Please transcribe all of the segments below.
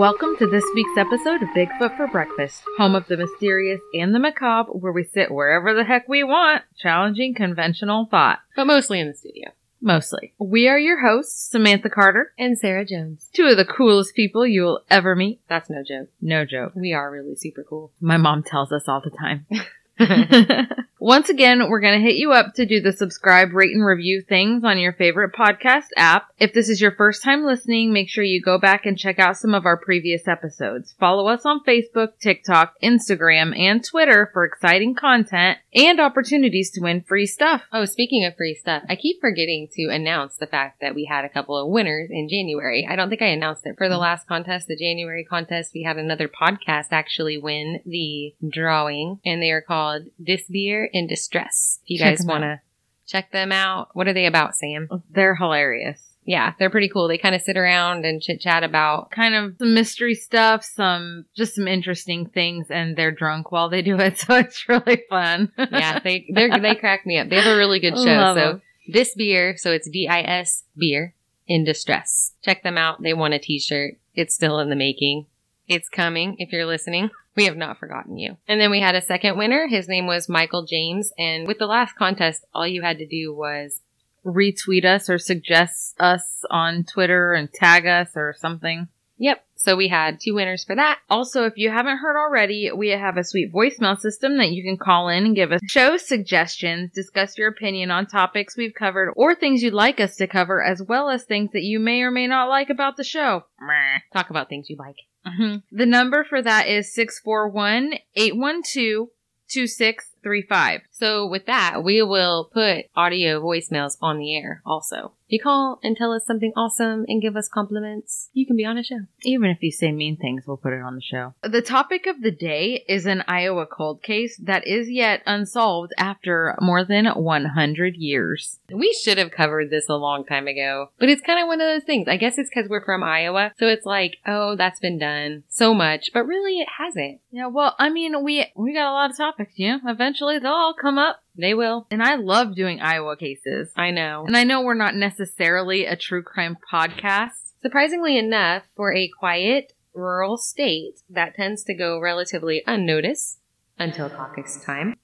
Welcome to this week's episode of Bigfoot for Breakfast, home of the mysterious and the macabre, where we sit wherever the heck we want, challenging conventional thought. but mostly in the studio. Mostly. We are your hosts, Samantha Carter, And Sarah Jones. two of the coolest people you will ever meet. That's no joke. No joke. We are really super cool. My mom tells us all the time. Once again, we're going to hit you up to do the subscribe, rate, and review things on your favorite podcast app. If this is your first time listening, make sure you go back and check out some of our previous episodes. Follow us on Facebook, TikTok, Instagram, and Twitter for exciting content and opportunities to win free stuff. Oh, speaking of free stuff, I keep forgetting to announce the fact that we had a couple of winners in January. I don't think I announced it for the last contest, the January contest. We had another podcast actually win the drawing, and they are called Disbeer in Distress. If you Check guys want to check them out, what are they about, Sam? They're hilarious. Yeah, they're pretty cool. They kind of sit around and chit chat about. Kind of some mystery stuff, some just some interesting things, and they're drunk while they do it, so it's really fun. Yeah, they they they crack me up. They have a really good show. Love so 'em. this beer, so it's D I S beer in distress. Check them out. They want a T-shirt. It's still in the making. It's coming. If you're listening, we have not forgotten you. And then we had a second winner. His name was Michael James. And with the last contest, all you had to do was retweet us or suggest us on Twitter and tag us or something. yep. So we had two winners for that. Also, if you haven't heard already, we have a sweet voicemail system that you can call in and give us show suggestions, discuss your opinion on topics we've covered or things you'd like us to cover, as well as things that you may or may not like about the show. Meh. Talk about things you like. Mhm. The number for that is 641 812 2635. So with that, we will put audio voicemails on the air also. If you call and tell us something awesome and give us compliments, you can be on a show. Even if you say mean things, we'll put it on the show. The topic of the day is an Iowa cold case that is yet unsolved after more than 100 years. We should have covered this a long time ago, but it's kind of one of those things. I guess it's because we're from Iowa, so it's like, oh, that's been done so much, but really it hasn't. Yeah, well, I mean, we we got a lot of topics, you know. Eventually they'll all come up. They will. And I love doing Iowa cases. I know. And I know we're not necessarily a true crime podcast. Surprisingly enough, for a quiet, rural state, that tends to go relatively unnoticed until caucus time.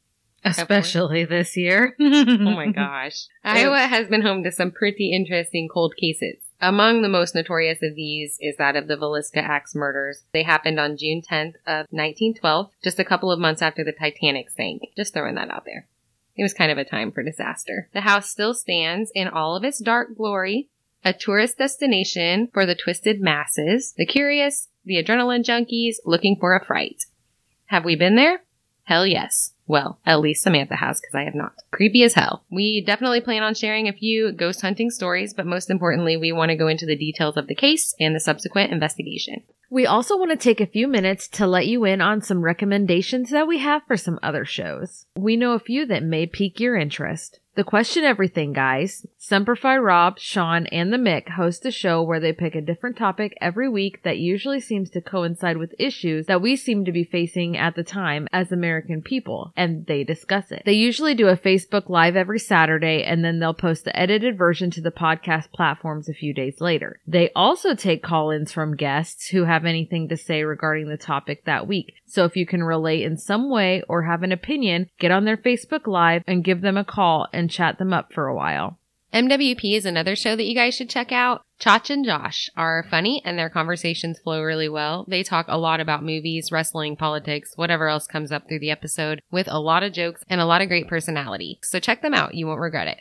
Especially this year. Oh my gosh. Iowa has been home to some pretty interesting cold cases. Among the most notorious of these is that of the Villisca Axe murders. They happened on June 10th of 1912, just a couple of months after the Titanic sank. Just throwing that out there. It was kind of a time for disaster. The house still stands in all of its dark glory, a tourist destination for the twisted masses, the curious, the adrenaline junkies looking for a fright. Have we been there? Hell yes. Well, at least Samantha has, because I have not. Creepy as hell. We definitely plan on sharing a few ghost hunting stories, but most importantly, we want to go into the details of the case and the subsequent investigation. We also want to take a few minutes to let you in on some recommendations that we have for some other shows. We know a few that may pique your interest. The Question Everything guys, Semperfi Rob, Sean, and the Mick host a show where they pick a different topic every week that usually seems to coincide with issues that we seem to be facing at the time as American people, and they discuss it. They usually do a Facebook Live every Saturday, and then they'll post the edited version to the podcast platforms a few days later. They also take call-ins from guests who have anything to say regarding the topic that week. So if you can relate in some way or have an opinion, get on their Facebook Live and give them a call and chat them up for a while. MWP is another show that you guys should check out. Chach and Josh are funny and their conversations flow really well. They talk a lot about movies, wrestling, politics, whatever else comes up through the episode with a lot of jokes and a lot of great personality. So check them out. You won't regret it.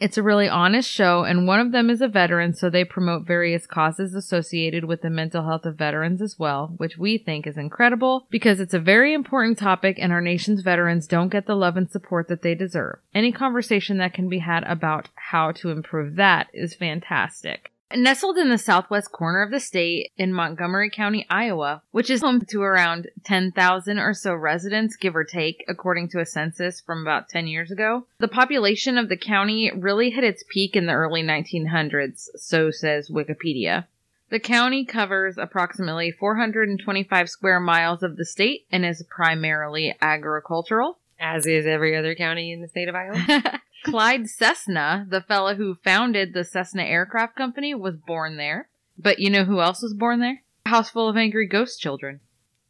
It's a really honest show, and one of them is a veteran, so they promote various causes associated with the mental health of veterans as well, which we think is incredible because it's a very important topic and our nation's veterans don't get the love and support that they deserve. Any conversation that can be had about how to improve that is fantastic. Nestled in the southwest corner of the state in Montgomery County, Iowa, which is home to around 10,000 or so residents, give or take, according to a census from about 10 years ago, the population of the county really hit its peak in the early 1900s, so says Wikipedia. The county covers approximately 425 square miles of the state and is primarily agricultural. As is every other county in the state of Iowa. Clyde Cessna, the fellow who founded the Cessna Aircraft Company, was born there. But you know who else was born there? A house full of angry ghost children.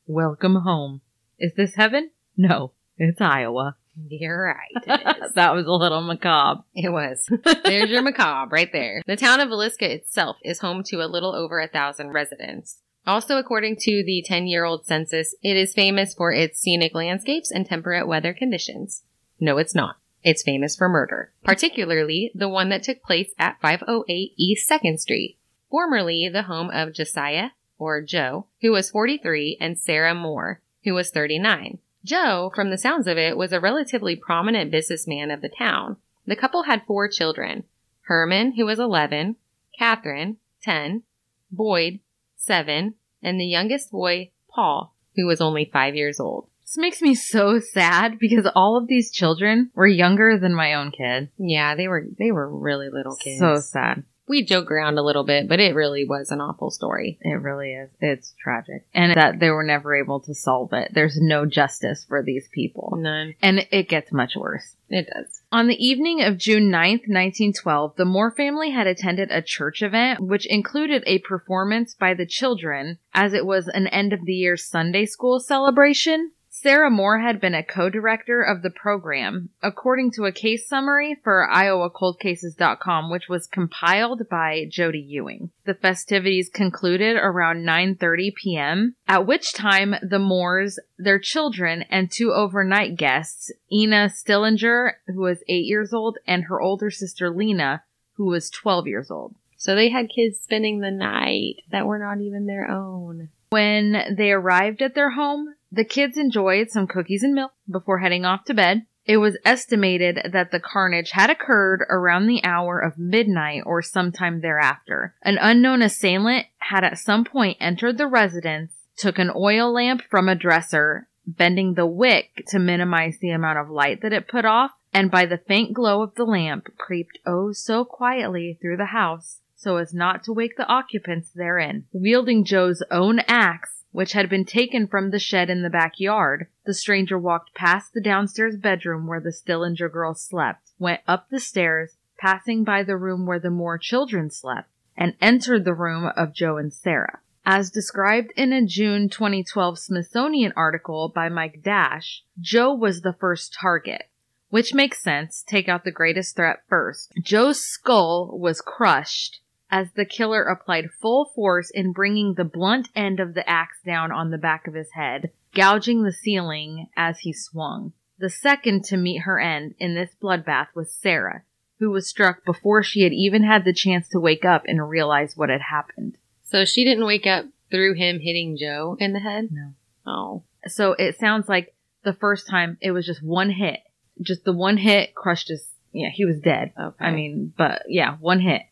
Welcome home. Is this heaven? No, it's Iowa. You're right. That was a little macabre. It was. There's your macabre right there. The town of Villisca itself is home to a little over a thousand residents. Also, according to the 10 year old census, it is famous for its scenic landscapes and temperate weather conditions. No, it's not. It's famous for murder, particularly the one that took place at 508 East 2nd Street, formerly the home of Josiah, or Joe, who was 43, and Sarah Moore, who was 39. Joe, from the sounds of it, was a relatively prominent businessman of the town. The couple had four children Herman, who was 11, Catherine, 10, Boyd, 7, and the youngest boy, Paul, who was only 5 years old. This makes me so sad because all of these children were younger than my own kid. Yeah, they were they were really little kids. So sad. we joke around a little bit, but it really was an awful story. It really is. It's tragic. And that they were never able to solve it. There's no justice for these people. None. And it gets much worse. It does. On the evening of June 9th, 1912, the Moore family had attended a church event which included a performance by the children as it was an end of the year Sunday school celebration. Sarah Moore had been a co-director of the program, according to a case summary for iowacoldcases.com, which was compiled by Jody Ewing. The festivities concluded around 9:30 p.m., at which time the Moores, their children, and two overnight guests, Ina Stillinger, who was 8 years old, and her older sister Lena, who was 12 years old. So they had kids spending the night that were not even their own. When they arrived at their home, the kids enjoyed some cookies and milk before heading off to bed. It was estimated that the carnage had occurred around the hour of midnight or sometime thereafter. An unknown assailant had at some point entered the residence, took an oil lamp from a dresser, bending the wick to minimize the amount of light that it put off, and by the faint glow of the lamp creeped oh so quietly through the house so as not to wake the occupants therein. Wielding Joe's own axe, which had been taken from the shed in the backyard, the stranger walked past the downstairs bedroom where the Stillinger girls slept, went up the stairs, passing by the room where the Moore children slept, and entered the room of Joe and Sarah. As described in a June 2012 Smithsonian article by Mike Dash, Joe was the first target. Which makes sense. Take out the greatest threat first. Joe's skull was crushed as the killer applied full force in bringing the blunt end of the axe down on the back of his head, gouging the ceiling as he swung. The second to meet her end in this bloodbath was Sarah, who was struck before she had even had the chance to wake up and realize what had happened. So she didn't wake up through him hitting Joe in the head? No. Oh. So it sounds like the first time it was just one hit. Just the one hit crushed his, yeah, he was dead. Okay. I mean, but yeah, one hit.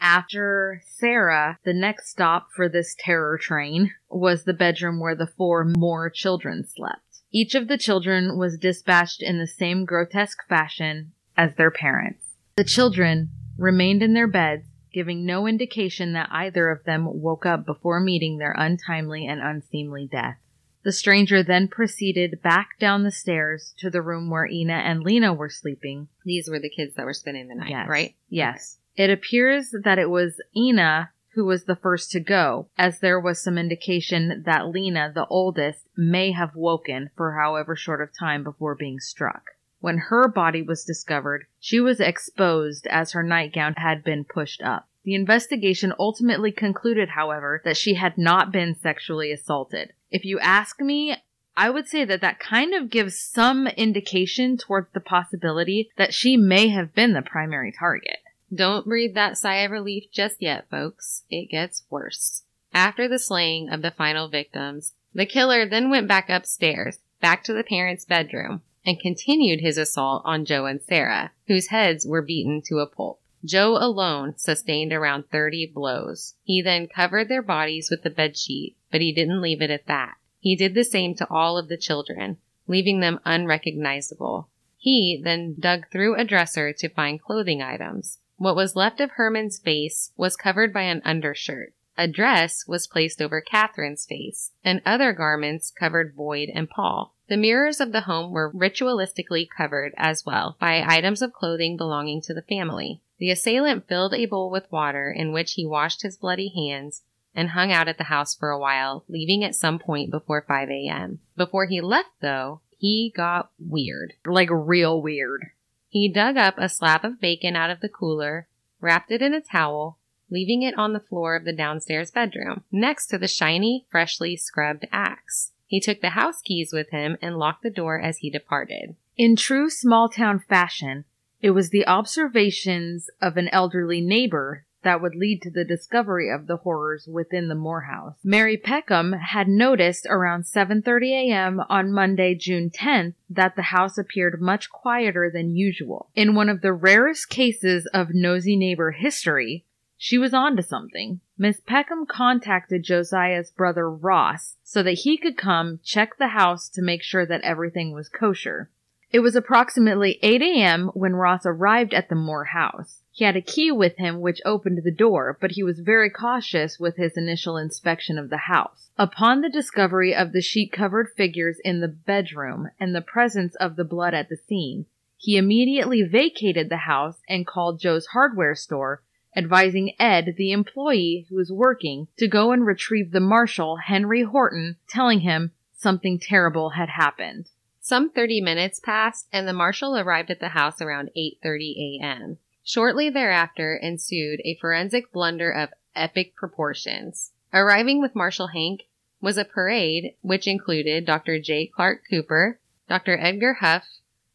After Sarah, the next stop for this terror train was the bedroom where the four Moore children slept. Each of the children was dispatched in the same grotesque fashion as their parents. The children remained in their beds, giving no indication that either of them woke up before meeting their untimely and unseemly death. The stranger then proceeded back down the stairs to the room where Ina and Lena were sleeping, These were the kids that were spending the night, Yes. right? Yes. It appears that it was Ina who was the first to go, as there was some indication that Lena, the oldest, may have woken for however short of time before being struck. When her body was discovered, she was exposed as her nightgown had been pushed up. The investigation ultimately concluded, however, that she had not been sexually assaulted. If you ask me, I would say that that kind of gives some indication towards the possibility that she may have been the primary target. Don't breathe that sigh of relief just yet, folks. It gets worse. After the slaying of the final victims, the killer then went back upstairs, back to the parents' bedroom, and continued his assault on Joe and Sarah, whose heads were beaten to a pulp. Joe alone sustained around 30 blows. He then covered their bodies with the bedsheet, but he didn't leave it at that. He did the same to all of the children, leaving them unrecognizable. He then dug through a dresser to find clothing items. What was left of Herman's face was covered by an undershirt. A dress was placed over Catherine's face, and other garments covered Boyd and Paul. The mirrors of the home were ritualistically covered as well by items of clothing belonging to the family. The assailant filled a bowl with water in which he washed his bloody hands and hung out at the house for a while, leaving at some point before 5 a.m. Before he left, though, he got weird. Like real weird. He dug up a slab of bacon out of the cooler, wrapped it in a towel, leaving it on the floor of the downstairs bedroom, next to the shiny, freshly scrubbed axe. He took the house keys with him and locked the door as he departed. In true small town fashion, it was the observations of an elderly neighbor that would lead to the discovery of the horrors within the Moore house. Mary Peckham had noticed around 7:30 a.m. on Monday, June 10th, that the house appeared much quieter than usual. In one of the rarest cases of nosy neighbor history, she was onto something. Miss Peckham contacted Josiah's brother Ross so that he could come check the house to make sure that everything was kosher. It was approximately 8 a.m. when Ross arrived at the Moore house. He had a key with him which opened the door, but he was very cautious with his initial inspection of the house. Upon the discovery of the sheet covered figures in the bedroom and the presence of the blood at the scene, he immediately vacated the house and called Joe's hardware store advising Ed, the employee who was working, to go and retrieve the marshal, Henry Horton, telling him something terrible had happened. Some 30 minutes passed and the marshal arrived at the house around 8:30 a.m. Shortly thereafter ensued a forensic blunder of epic proportions. Arriving with Marshal Hank was a parade which included Dr. J. Clark Cooper, Dr. Edgar Huff,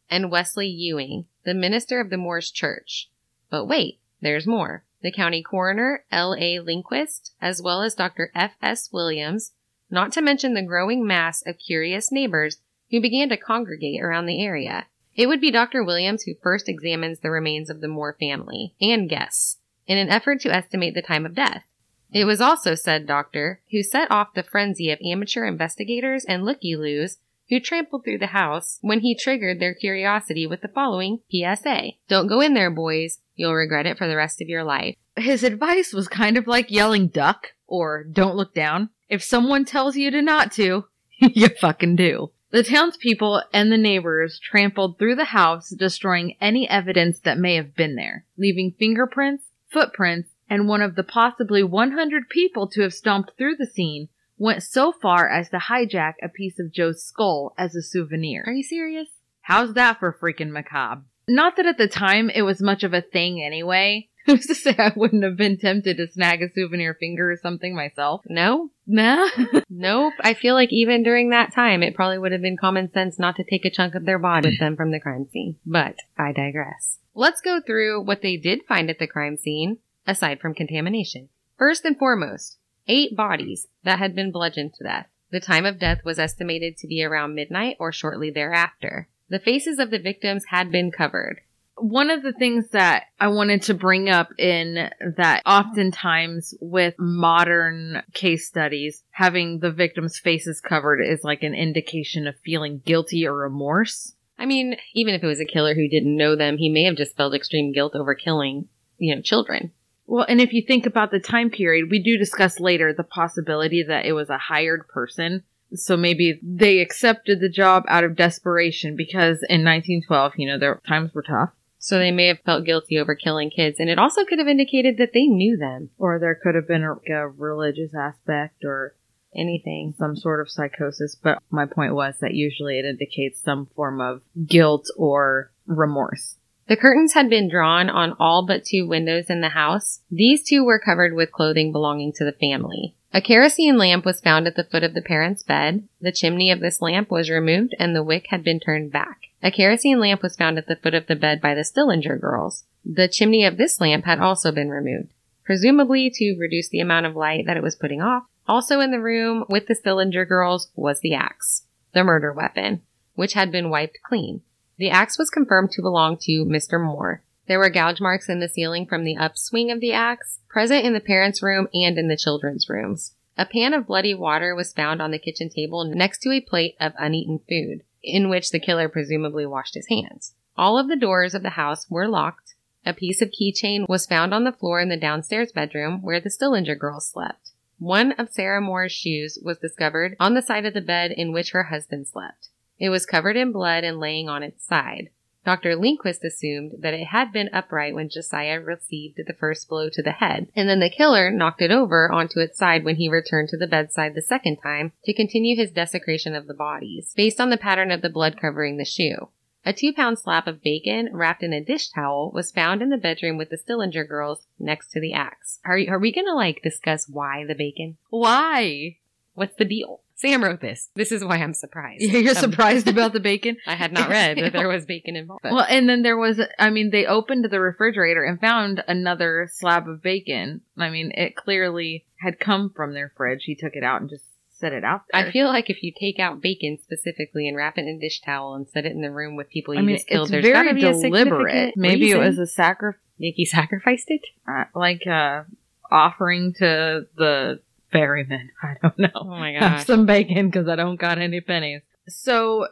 and Wesley Ewing, the minister of the Moores Church. But wait, there's more. The county coroner, L.A. Lindquist, as well as Dr. F.S. Williams, not to mention the growing mass of curious neighbors who began to congregate around the area. It would be Dr. Williams who first examines the remains of the Moore family and guests in an effort to estimate the time of death. It was also said doctor who set off the frenzy of amateur investigators and looky-loos who trampled through the house when he triggered their curiosity with the following PSA. Don't go in there, boys. You'll regret it for the rest of your life. His advice was kind of like yelling duck or don't look down. If someone tells you to not to, you fucking do. The townspeople and the neighbors trampled through the house, destroying any evidence that may have been there, leaving fingerprints, footprints, and one of the possibly 100 people to have stomped through the scene went so far as to hijack a piece of Joe's skull as a souvenir. Are you serious? How's that for freaking macabre? Not that at the time it was much of a thing anyway. Who's to say I wouldn't have been tempted to snag a souvenir finger or something myself? No? Nah. Nope. I feel like even during that time, it probably would have been common sense not to take a chunk of their body with them from the crime scene. But I digress. Let's go through what they did find at the crime scene, aside from contamination. First and foremost, eight bodies that had been bludgeoned to death. The time of death was estimated to be around midnight or shortly thereafter. The faces of the victims had been covered. One of the things that I wanted to bring up in that oftentimes with modern case studies, having the victims' faces covered is like an indication of feeling guilty or remorse. I mean, even if it was a killer who didn't know them, he may have just felt extreme guilt over killing, you know, children. Well, and if you think about the time period, we do discuss later the possibility that it was a hired person so maybe they accepted the job out of desperation because in 1912, you know, their times were tough. So they may have felt guilty over killing kids, and it also could have indicated that they knew them. Or there could have been a, a religious aspect or anything, some sort of psychosis. But my point was that usually it indicates some form of guilt or remorse. The curtains had been drawn on all but two windows in the house. These two were covered with clothing belonging to the family. A kerosene lamp was found at the foot of the parents' bed. The chimney of this lamp was removed and the wick had been turned back. A kerosene lamp was found at the foot of the bed by the Stillinger girls. The chimney of this lamp had also been removed, presumably to reduce the amount of light that it was putting off. Also in the room with the Stillinger girls was the axe, the murder weapon, which had been wiped clean. The axe was confirmed to belong to Mr. Moore. There were gouge marks in the ceiling from the upswing of the axe, present in the parents' room and in the children's rooms. A pan of bloody water was found on the kitchen table next to a plate of uneaten food, in which the killer presumably washed his hands. All of the doors of the house were locked. A piece of keychain was found on the floor in the downstairs bedroom where the Stillinger girls slept. One of Sarah Moore's shoes was discovered on the side of the bed in which her husband slept. It was covered in blood and laying on its side. Dr. Lindquist assumed that it had been upright when Josiah received the first blow to the head, and then the killer knocked it over onto its side when he returned to the bedside the second time to continue his desecration of the bodies, based on the pattern of the blood covering the shoe. A two pound slab of bacon wrapped in a dish towel was found in the bedroom with the Stillinger girls next to the axe. Are, are we gonna like discuss why the bacon? Why? What's the deal? Sam wrote this. This is why I'm surprised. You're Um, surprised about the bacon? I had not read that there was bacon involved. Well, and then there was, I mean, they opened the refrigerator and found another slab of bacon. I mean, it clearly had come from their fridge. He took it out and just set it out there. I feel like if you take out bacon specifically and wrap it in a dish towel and set it in the room with people you I mean, just killed, it's there's very gotta be deliberate. Maybe it was a sacrifice. He sacrificed it. uh, like uh offering to the ferryman. I don't know. Oh my Have some bacon because I don't got any pennies. So,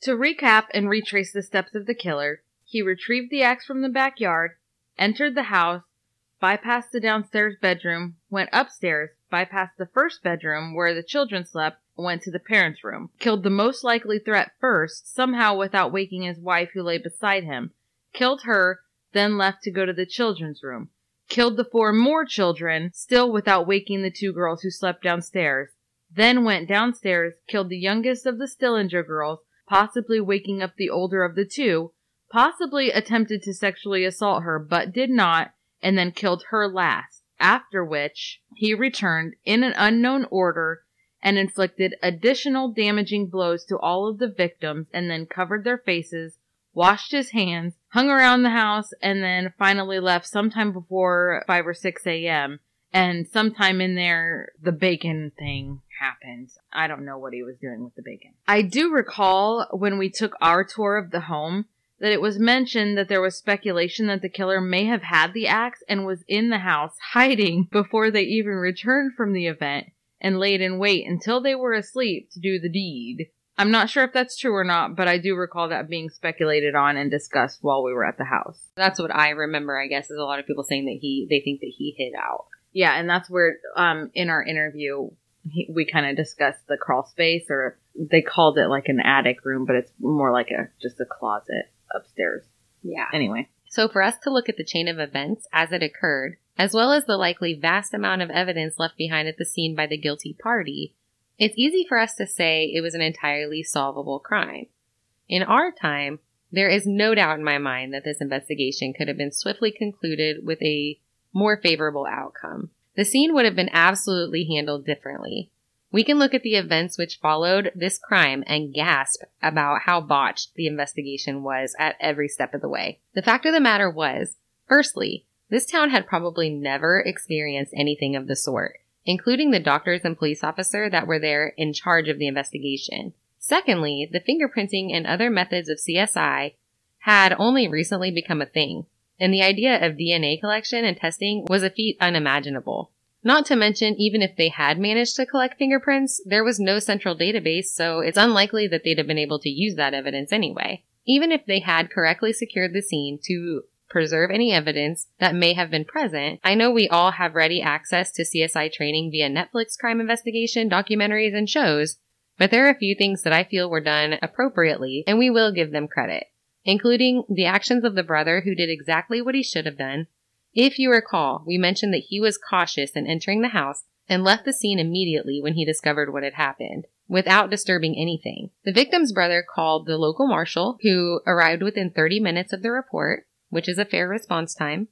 to recap and retrace the steps of the killer, he retrieved the axe from the backyard, entered the house, bypassed the downstairs bedroom, went upstairs, bypassed the first bedroom where the children slept, went to the parents' room, killed the most likely threat first, somehow without waking his wife who lay beside him, killed her, then left to go to the children's room, killed the four Moore children, still without waking the two girls who slept downstairs, then went downstairs, killed the youngest of the Stillinger girls, possibly waking up the older of the two, possibly attempted to sexually assault her, but did not, and then killed her last. After which, he returned in an unknown order and inflicted additional damaging blows to all of the victims and then covered their faces, washed his hands, hung around the house, and then finally left sometime before 5 or 6 a.m. And sometime in there, the bacon thing happened. I don't know what he was doing with the bacon. I do recall when we took our tour of the home that it was mentioned that there was speculation that the killer may have had the axe and was in the house hiding before they even returned from the event and laid in wait until they were asleep to do the deed. I'm not sure if that's true or not, but I do recall that being speculated on and discussed while we were at the house. That's what I remember. I guess is a lot of people saying that he they think that he hid out. Yeah, and that's where um in our interview he, we kind of discussed the crawl space or they called it like an attic room, but it's more like a just a closet upstairs. Yeah. Anyway, So for us to look at the chain of events as it occurred, as well as the likely vast amount of evidence left behind at the scene by the guilty party, it's easy for us to say it was an entirely solvable crime. In our time, there is no doubt in my mind that this investigation could have been swiftly concluded with a more favorable outcome. The scene would have been absolutely handled differently. We can look at the events which followed this crime and gasp about how botched the investigation was at every step of the way. The fact of the matter was, firstly, this town had probably never experienced anything of the sort, including the doctors and police officer that were there in charge of the investigation. Secondly, the fingerprinting and other methods of CSI had only recently become a thing, and the idea of DNA collection and testing was a feat unimaginable. Not to mention, even if they had managed to collect fingerprints, there was no central database, so it's unlikely that they'd have been able to use that evidence anyway. Even if they had correctly secured the scene to preserve any evidence that may have been present, I know we all have ready access to CSI training via Netflix crime investigation, documentaries, and shows, but there are a few things that I feel were done appropriately, and we will give them credit, including the actions of the brother who did exactly what he should have done, if you recall, we mentioned that he was cautious in entering the house and left the scene immediately when he discovered what had happened, without disturbing anything. The victim's brother called the local marshal, who arrived within 30 minutes of the report, which is a fair response time.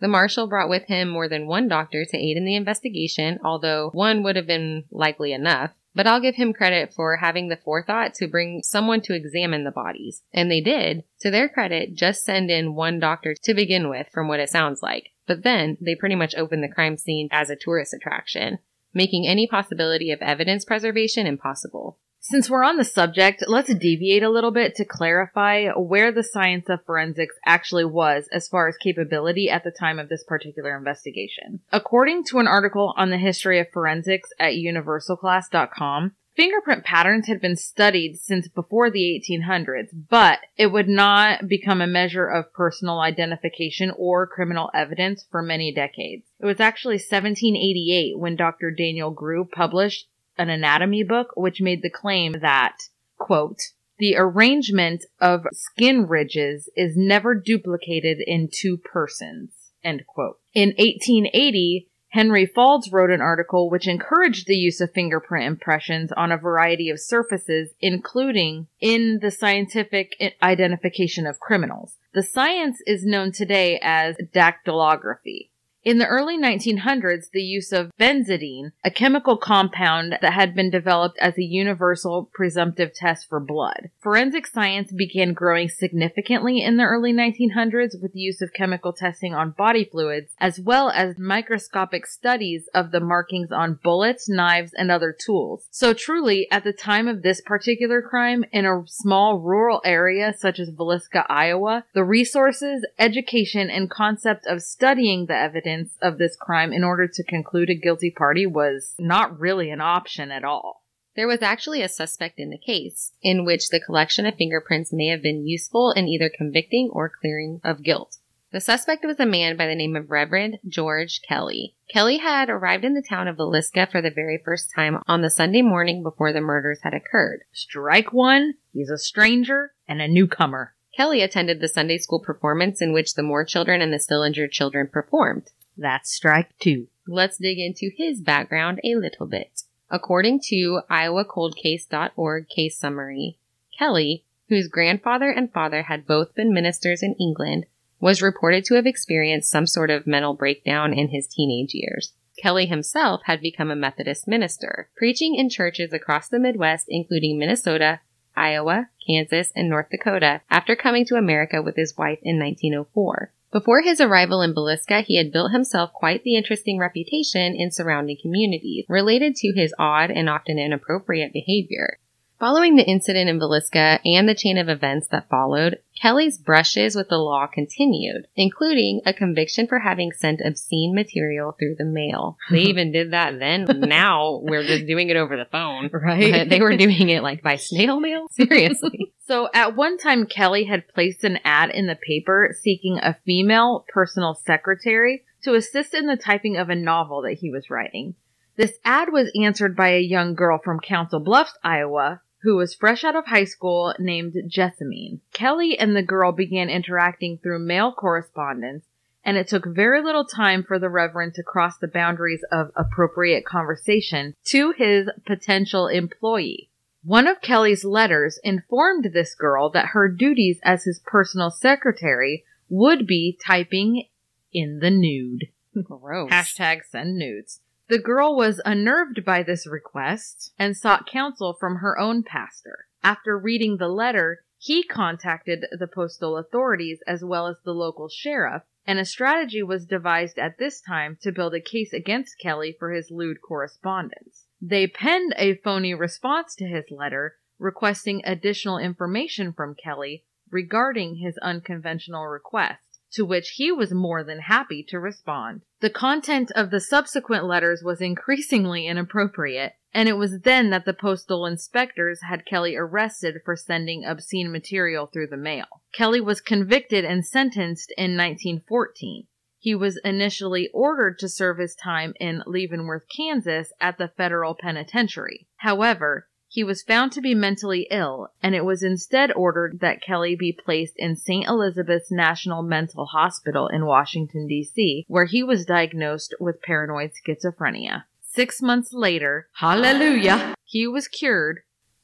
The marshal brought with him more than one doctor to aid in the investigation, although one would have been likely enough. But I'll give him credit for having the forethought to bring someone to examine the bodies. And they did. To their credit, just send in one doctor to begin with, from what it sounds like. But then they pretty much opened the crime scene as a tourist attraction, making any possibility of evidence preservation impossible. Since we're on the subject, let's deviate a little bit to clarify where the science of forensics actually was as far as capability at the time of this particular investigation. According to an article on the history of forensics at universalclass.com, fingerprint patterns had been studied since before the 1800s, but it would not become a measure of personal identification or criminal evidence for many decades. It was actually 1788 when Dr. Daniel Grew published an anatomy book which made the claim that, quote, the arrangement of skin ridges is never duplicated in two persons, end quote. In 1880, Henry Faulds wrote an article which encouraged the use of fingerprint impressions on a variety of surfaces, including in the scientific identification of criminals. The science is known today as dactylography. In the early 1900s, the use of benzidine, a chemical compound that had been developed as a universal presumptive test for blood. Forensic science began growing significantly in the early 1900s with the use of chemical testing on body fluids, as well as microscopic studies of the markings on bullets, knives, and other tools. So truly, at the time of this particular crime, in a small rural area such as Villisca, Iowa, the resources, education, and concept of studying the evidence evidence of this crime in order to conclude a guilty party was not really an option at all. There was actually a suspect in the case, in which the collection of fingerprints may have been useful in either convicting or clearing of guilt. The suspect was a man by the name of Reverend George Kelly. Kelly had arrived in the town of Villisca for the very first time on the Sunday morning before the murders had occurred. Strike one, he's a stranger and a newcomer. Kelly attended the Sunday school performance in which the Moore children and the Stillinger children performed. That's strike two. Let's dig into his background a little bit. According to IowaColdCase.org case summary, Kelly, whose grandfather and father had both been ministers in England, was reported to have experienced some sort of mental breakdown in his teenage years. Kelly himself had become a Methodist minister, preaching in churches across the Midwest, including Minnesota, Iowa, Kansas, and North Dakota, after coming to America with his wife in 1904. Before his arrival in Villisca, he had built himself quite the interesting reputation in surrounding communities, related to his odd and often inappropriate behavior. Following the incident in Villisca and the chain of events that followed, Kelly's brushes with the law continued, including a conviction for having sent obscene material through the mail. They even did that then. Now we're just doing it over the phone. Right. But they were doing it like by snail mail? Seriously. So at one time, Kelly had placed an ad in the paper seeking a female personal secretary to assist in the typing of a novel that he was writing. This ad was answered by a young girl from Council Bluffs, Iowa, who was fresh out of high school named Jessamine. Kelly and the girl began interacting through mail correspondence, and it took very little time for the Reverend to cross the boundaries of appropriate conversation to his potential employee. One of Kelly's letters informed this girl that her duties as his personal secretary would be typing in the nude. Gross. Hashtag send nudes. The girl was unnerved by this request and sought counsel from her own pastor. After reading the letter, he contacted the postal authorities as well as the local sheriff, and a strategy was devised at this time to build a case against Kelly for his lewd correspondence. They penned a phony response to his letter requesting additional information from Kelly regarding his unconventional request to which he was more than happy to respond. The content of the subsequent letters was increasingly inappropriate, and it was then that the postal inspectors had Kelly arrested for sending obscene material through the mail. Kelly was convicted and sentenced in 1914. He was initially ordered to serve his time in Leavenworth, Kansas at the federal penitentiary. However, he was found to be mentally ill, and it was instead ordered that Kelly be placed in St. Elizabeth's National Mental Hospital in Washington, D.C., where he was diagnosed with paranoid schizophrenia. Six months later, hallelujah, he was cured,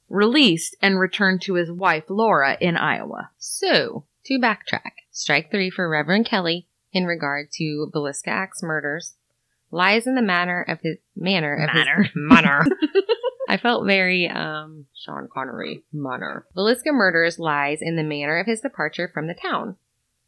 released, and returned to his wife Laura in Iowa. So, to backtrack, strike three for Reverend Kelly in regard to Villisca Axe murders lies in the manner of his manner of Manner. his manner. I felt very um Sean Connery manner. Villisca murders lies in the manner of his departure from the town.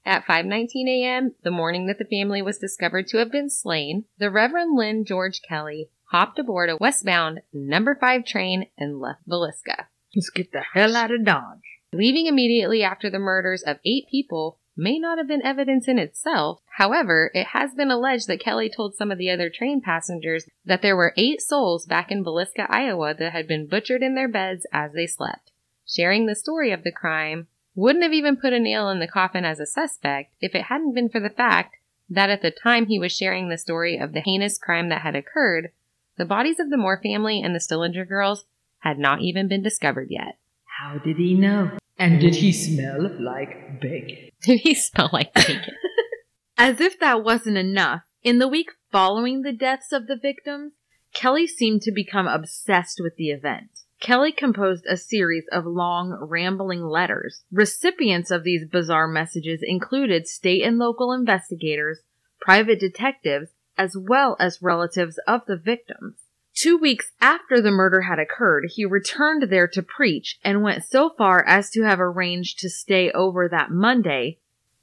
At 5:19 a.m., the morning that the family was discovered to have been slain, the Reverend Lynn George Kelly hopped aboard a westbound number 5 train and left Villisca. Let's get the hell out of Dodge. Leaving immediately after the murders of eight people may not have been evidence in itself. However, it has been alleged that Kelly told some of the other train passengers that there were eight souls back in Villisca, Iowa that had been butchered in their beds as they slept. Sharing the story of the crime wouldn't have even put a nail in the coffin as a suspect if it hadn't been for the fact that at the time he was sharing the story of the heinous crime that had occurred, the bodies of the Moore family and the Stillinger girls had not even been discovered yet. How did he know? And did he smell like bacon? He smell like bacon? As if that wasn't enough, in the week following the deaths of the victims, Kelly seemed to become obsessed with the event. Kelly composed a series of long, rambling letters. Recipients of these bizarre messages included state and local investigators, private detectives, as well as relatives of the victims. Two weeks after the murder had occurred, he returned there to preach and went so far as to have arranged to stay over that Monday,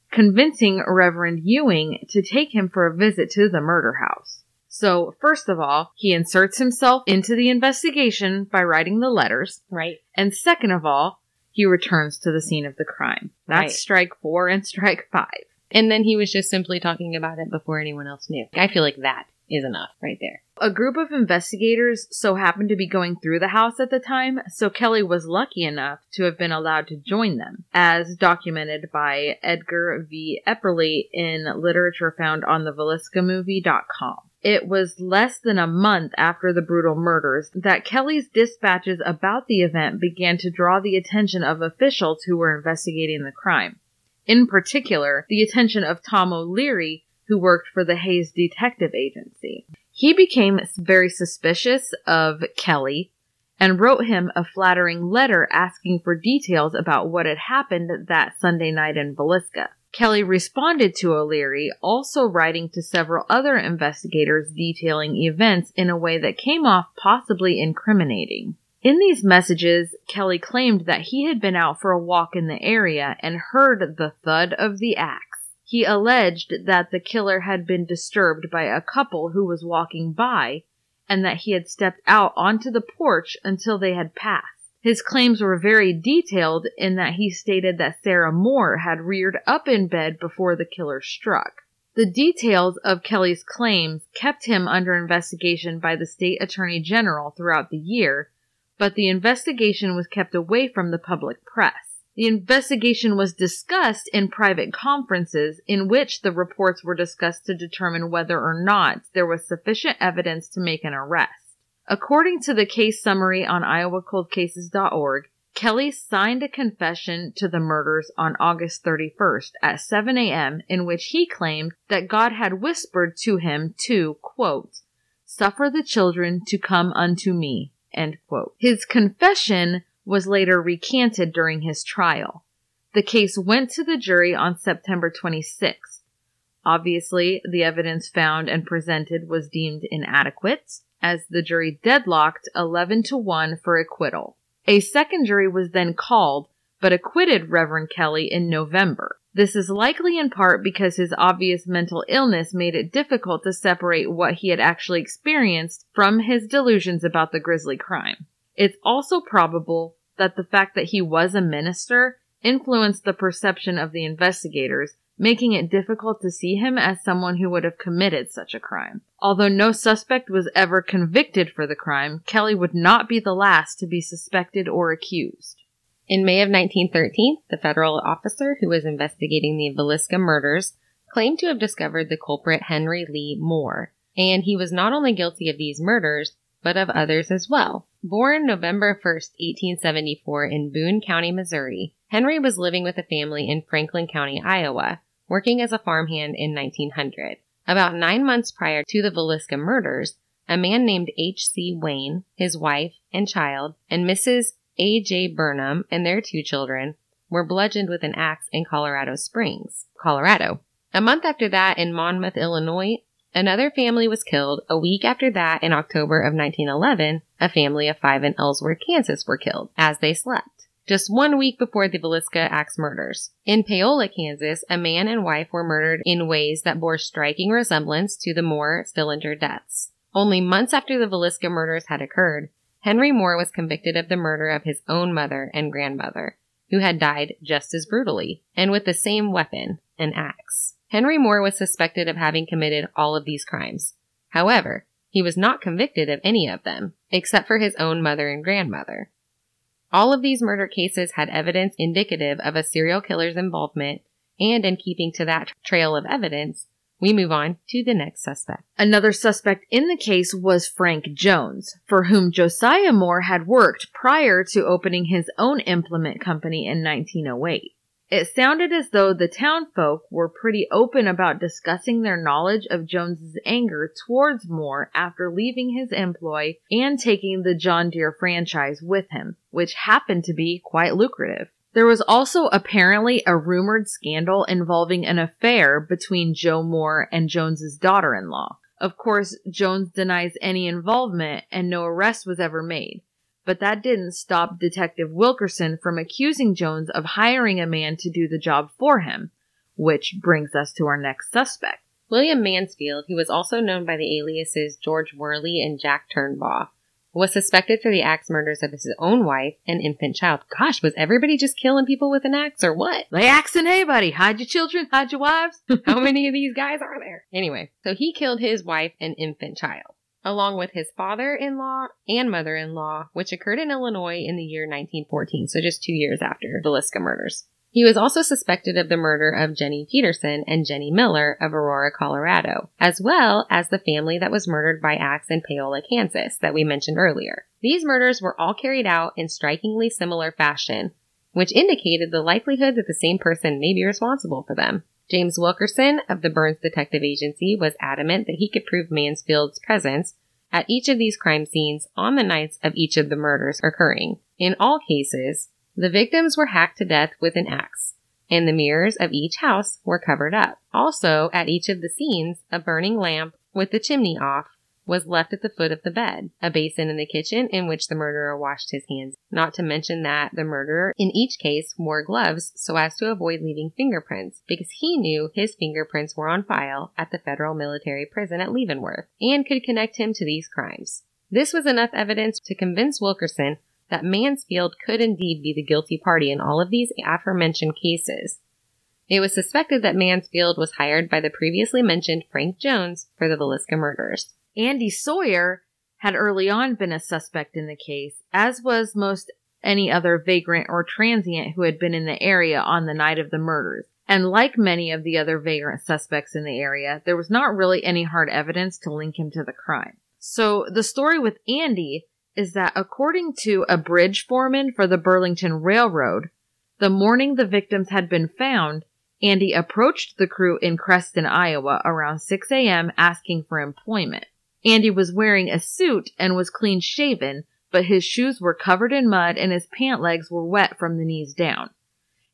convincing Reverend Ewing to take him for a visit to the murder house. So, first of all, he inserts himself into the investigation by writing the letters. right. And second of all, he returns to the scene of the crime. That's Right. strike four and strike five. And then he was just simply talking about it before anyone else knew. I feel like that is enough right there. A group of investigators so happened to be going through the house at the time, so Kelly was lucky enough to have been allowed to join them, as documented by Edgar V. Epperly in literature found on the VilliscaMovie.com. It was less than a month after the brutal murders that Kelly's dispatches about the event began to draw the attention of officials who were investigating the crime. In particular, the attention of Tom O'Leary, who worked for the Hayes Detective Agency. He became very suspicious of Kelly and wrote him a flattering letter asking for details about what had happened that Sunday night in Villisca. Kelly responded to O'Leary, also writing to several other investigators detailing events in a way that came off possibly incriminating. In these messages, Kelly claimed that he had been out for a walk in the area and heard the thud of the axe. He alleged that the killer had been disturbed by a couple who was walking by and that he had stepped out onto the porch until they had passed. His claims were very detailed in that he stated that Sarah Moore had reared up in bed before the killer struck. The details of Kelly's claims kept him under investigation by the state attorney general throughout the year, but the investigation was kept away from the public press. The investigation was discussed in private conferences in which the reports were discussed to determine whether or not there was sufficient evidence to make an arrest. According to the case summary on iowacoldcases.org, Kelly signed a confession to the murders on August 31st at 7 a.m. in which he claimed that God had whispered to him to, quote, suffer the children to come unto me, end quote. His confession was later recanted during his trial. The case went to the jury on September 26th. Obviously, the evidence found and presented was deemed inadequate, as the jury deadlocked 11 to 1 for acquittal. A second jury was then called, but acquitted Reverend Kelly in November. This is likely in part because his obvious mental illness made it difficult to separate what he had actually experienced from his delusions about the grisly crime. It's also probable that the fact that he was a minister influenced the perception of the investigators, making it difficult to see him as someone who would have committed such a crime. Although no suspect was ever convicted for the crime, Kelly would not be the last to be suspected or accused. In May of 1913, the federal officer who was investigating the Villisca murders claimed to have discovered the culprit Henry Lee Moore, and he was not only guilty of these murders, but of others as well. Born November 1st, 1874 in Boone County, Missouri, Henry was living with a family in Franklin County, Iowa, working as a farmhand in 1900. About nine months prior to the Villisca murders, a man named H.C. Wayne, his wife and child, and Mrs. A.J. Burnham and their two children were bludgeoned with an axe in Colorado Springs, Colorado. A month after that, in Monmouth, Illinois, another family was killed. A week after that, in October of 1911, a family of five in Ellsworth, Kansas were killed as they slept. Just one week before the Villisca axe murders. In Paola, Kansas, a man and wife were murdered in ways that bore striking resemblance to the Moore Stillinger deaths. Only months after the Villisca murders had occurred, Henry Moore was convicted of the murder of his own mother and grandmother, who had died just as brutally, and with the same weapon, an axe. Henry Moore was suspected of having committed all of these crimes. However, he was not convicted of any of them, except for his own mother and grandmother. All of these murder cases had evidence indicative of a serial killer's involvement, and in keeping to that trail of evidence, we move on to the next suspect. Another suspect in the case was Frank Jones, for whom Josiah Moore had worked prior to opening his own implement company in 1908. It sounded as though the townfolk were pretty open about discussing their knowledge of Jones's anger towards Moore after leaving his employ and taking the John Deere franchise with him, which happened to be quite lucrative. There was also apparently a rumored scandal involving an affair between Joe Moore and Jones's daughter-in-law. Of course, Jones denies any involvement and no arrest was ever made. But that didn't stop Detective Wilkerson from accusing Jones of hiring a man to do the job for him, which brings us to our next suspect. William Mansfield, who was also known by the aliases George Worley and Jack Turnbaugh, was suspected for the axe murders of his own wife and infant child. Gosh, was everybody just killing people with an axe or what? Lay axe and hey, buddy. Hide your children, hide your wives. How many of these guys are there? Anyway, so he killed his wife and infant child, along with his father-in-law and mother-in-law, which occurred in Illinois in the year 1914, so just two years after the Liska murders. He was also suspected of the murder of Jenny Peterson and Jenny Miller of Aurora, Colorado, as well as the family that was murdered by axe in Paola, Kansas, that we mentioned earlier. These murders were all carried out in strikingly similar fashion, which indicated the likelihood that the same person may be responsible for them. James Wilkerson of the Burns Detective Agency was adamant that he could prove Mansfield's presence at each of these crime scenes on the nights of each of the murders occurring. In all cases, the victims were hacked to death with an axe, and the mirrors of each house were covered up. Also, at each of the scenes, a burning lamp with the chimney off was left at the foot of the bed, a basin in the kitchen in which the murderer washed his hands. Not to mention that the murderer in each case wore gloves so as to avoid leaving fingerprints because he knew his fingerprints were on file at the federal military prison at Leavenworth and could connect him to these crimes. This was enough evidence to convince Wilkerson that Mansfield could indeed be the guilty party in all of these aforementioned cases. It was suspected that Mansfield was hired by the previously mentioned Frank Jones for the Villisca murders. Andy Sawyer had early on been a suspect in the case, as was most any other vagrant or transient who had been in the area on the night of the murders. And like many of the other vagrant suspects in the area, there was not really any hard evidence to link him to the crime. So the story with Andy is that according to a bridge foreman for the Burlington Railroad, the morning the victims had been found, Andy approached the crew in Creston, Iowa around 6 a.m. asking for employment. Andy was wearing a suit and was clean shaven, but his shoes were covered in mud and his pant legs were wet from the knees down.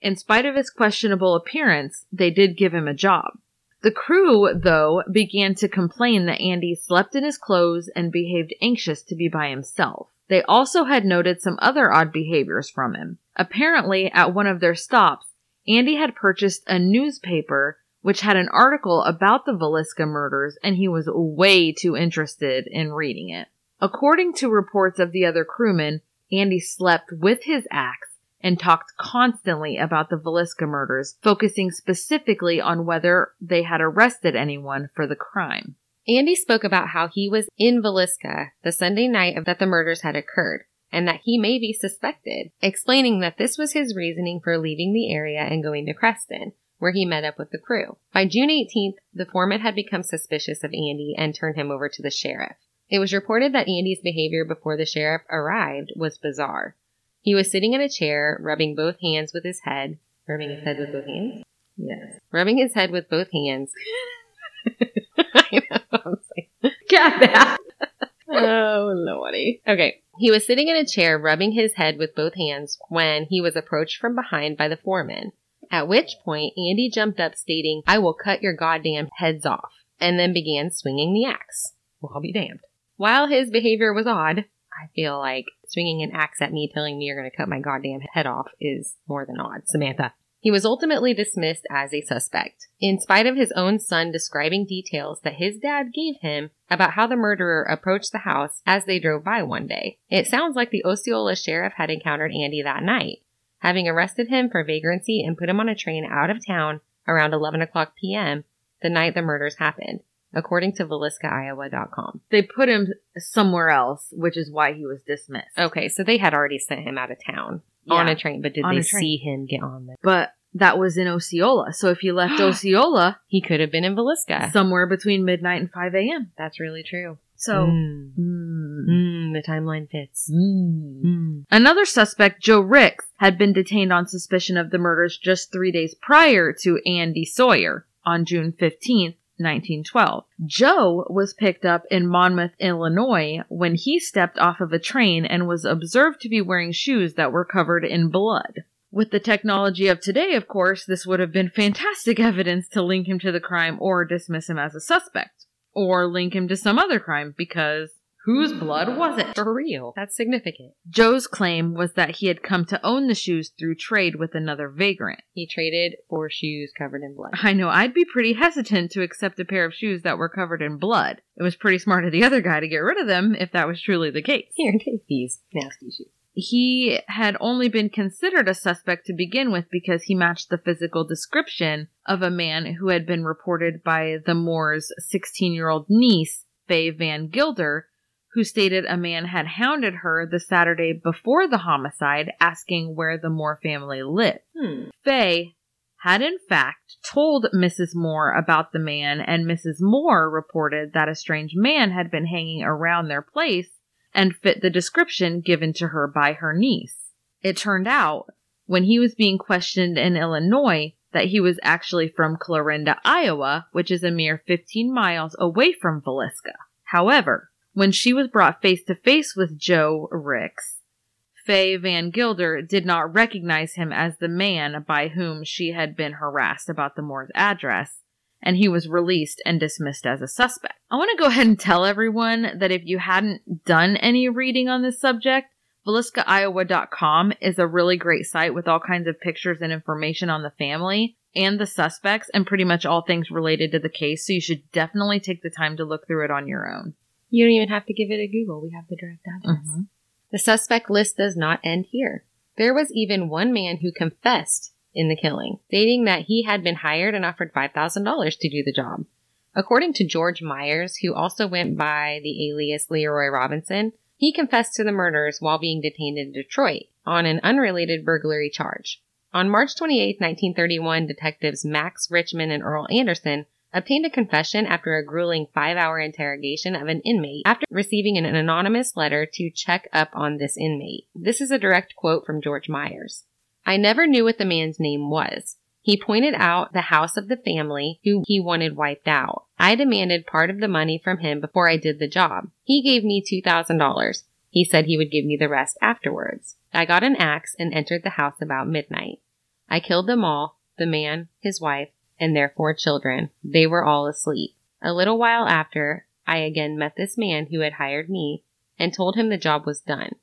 In spite of his questionable appearance, they did give him a job. The crew, though, began to complain that Andy slept in his clothes and behaved anxious to be by himself. They also had noted some other odd behaviors from him. Apparently, at one of their stops, Andy had purchased a newspaper which had an article about the Villisca murders and he was way too interested in reading it. According to reports of the other crewmen, Andy slept with his axe and talked constantly about the Villisca murders, focusing specifically on whether they had arrested anyone for the crime. Andy spoke about how he was in Villisca the Sunday night that the murders had occurred and that he may be suspected, explaining that this was his reasoning for leaving the area and going to Creston, where he met up with the crew. By June 18th, the foreman had become suspicious of Andy and turned him over to the sheriff. It was reported that Andy's behavior before the sheriff arrived was bizarre. He was sitting in a chair, rubbing both hands with his head. Rubbing his head with both hands? Yes. Rubbing his head with both hands. I know. Get that. oh, lordy. Okay. He was sitting in a chair, rubbing his head with both hands when he was approached from behind by the foreman. At which point, Andy jumped up stating, I will cut your goddamn heads off, and then began swinging the axe. Well, I'll be damned. While his behavior was odd, I feel like swinging an axe at me telling me you're going to cut my goddamn head off is more than odd. Samantha. He was ultimately dismissed as a suspect, in spite of his own son describing details that his dad gave him about how the murderer approached the house as they drove by one day. It sounds like the Osceola sheriff had encountered Andy that night, having arrested him for vagrancy and put him on a train out of town around 11 o'clock p.m. the night the murders happened, according to VilliscaIowa.com. They put him somewhere else, which is why he was dismissed. Okay, so they had already sent him out of town on a train, but did they see him get on the? But that was in Osceola. So if he left Osceola He could have been in Villisca. somewhere between midnight and 5 a.m. That's really true. So, Mm. mm, Mm, the timeline fits. mm. Mm. Another suspect, Joe Ricks, had been detained on suspicion of the murders just three days prior to Andy Sawyer on June 15th, 1912. Joe was picked up in Monmouth, Illinois when he stepped off of a train and was observed to be wearing shoes that were covered in blood. With the technology of today, of course, this would have been fantastic evidence to link him to the crime or dismiss him as a suspect. Or link him to some other crime because whose blood was it? For real. That's significant. Joe's claim was that he had come to own the shoes through trade with another vagrant. He traded for shoes covered in blood. I know I'd be pretty hesitant to accept a pair of shoes that were covered in blood. It was pretty smart of the other guy to get rid of them if that was truly the case. Here, take these nasty shoes. He had only been considered a suspect to begin with because he matched the physical description of a man who had been reported by the Moore's 16 year old niece, Faye Van Gilder, who stated a man had hounded her the Saturday before the homicide asking where the Moore family lived. Hmm. Faye had in fact told Mrs. Moore about the man, and Mrs. Moore reported that a strange man had been hanging around their place and fit the description given to her by her niece. It turned out, when he was being questioned in Illinois, that he was actually from Clarinda, Iowa, which is a mere 15 miles away from Villisca. However, when she was brought face to face with Joe Ricks, Faye Van Gilder did not recognize him as the man by whom she had been harassed about the Moore's address, and he was released and dismissed as a suspect. I want to go ahead and tell everyone that if you hadn't done any reading on this subject, VilliscaIowa.com is a really great site with all kinds of pictures and information on the family and the suspects and pretty much all things related to the case, so you should definitely take the time to look through it on your own. You don't even have to give it a Google. We have the direct address. Mhm. The suspect list does not end here. There was even one man who confessed in the killing, stating that he had been hired and offered $5,000 to do the job. According to George Myers, who also went by the alias Leroy Robinson, he confessed to the murders while being detained in Detroit on an unrelated burglary charge. On March 28, 1931, detectives Max Richmond and Earl Anderson obtained a confession after a grueling five hour interrogation of an inmate after receiving an anonymous letter to check up on this inmate. This is a direct quote from George Myers. I never knew what the man's name was. He pointed out the house of the family who he wanted wiped out. I demanded part of the money from him before I did the job. He gave me $2,000. He said he would give me the rest afterwards. I got an axe and entered the house about midnight. I killed them all, the man, his wife, and their four children. They were all asleep. A little while after, I again met this man who had hired me and told him the job was done.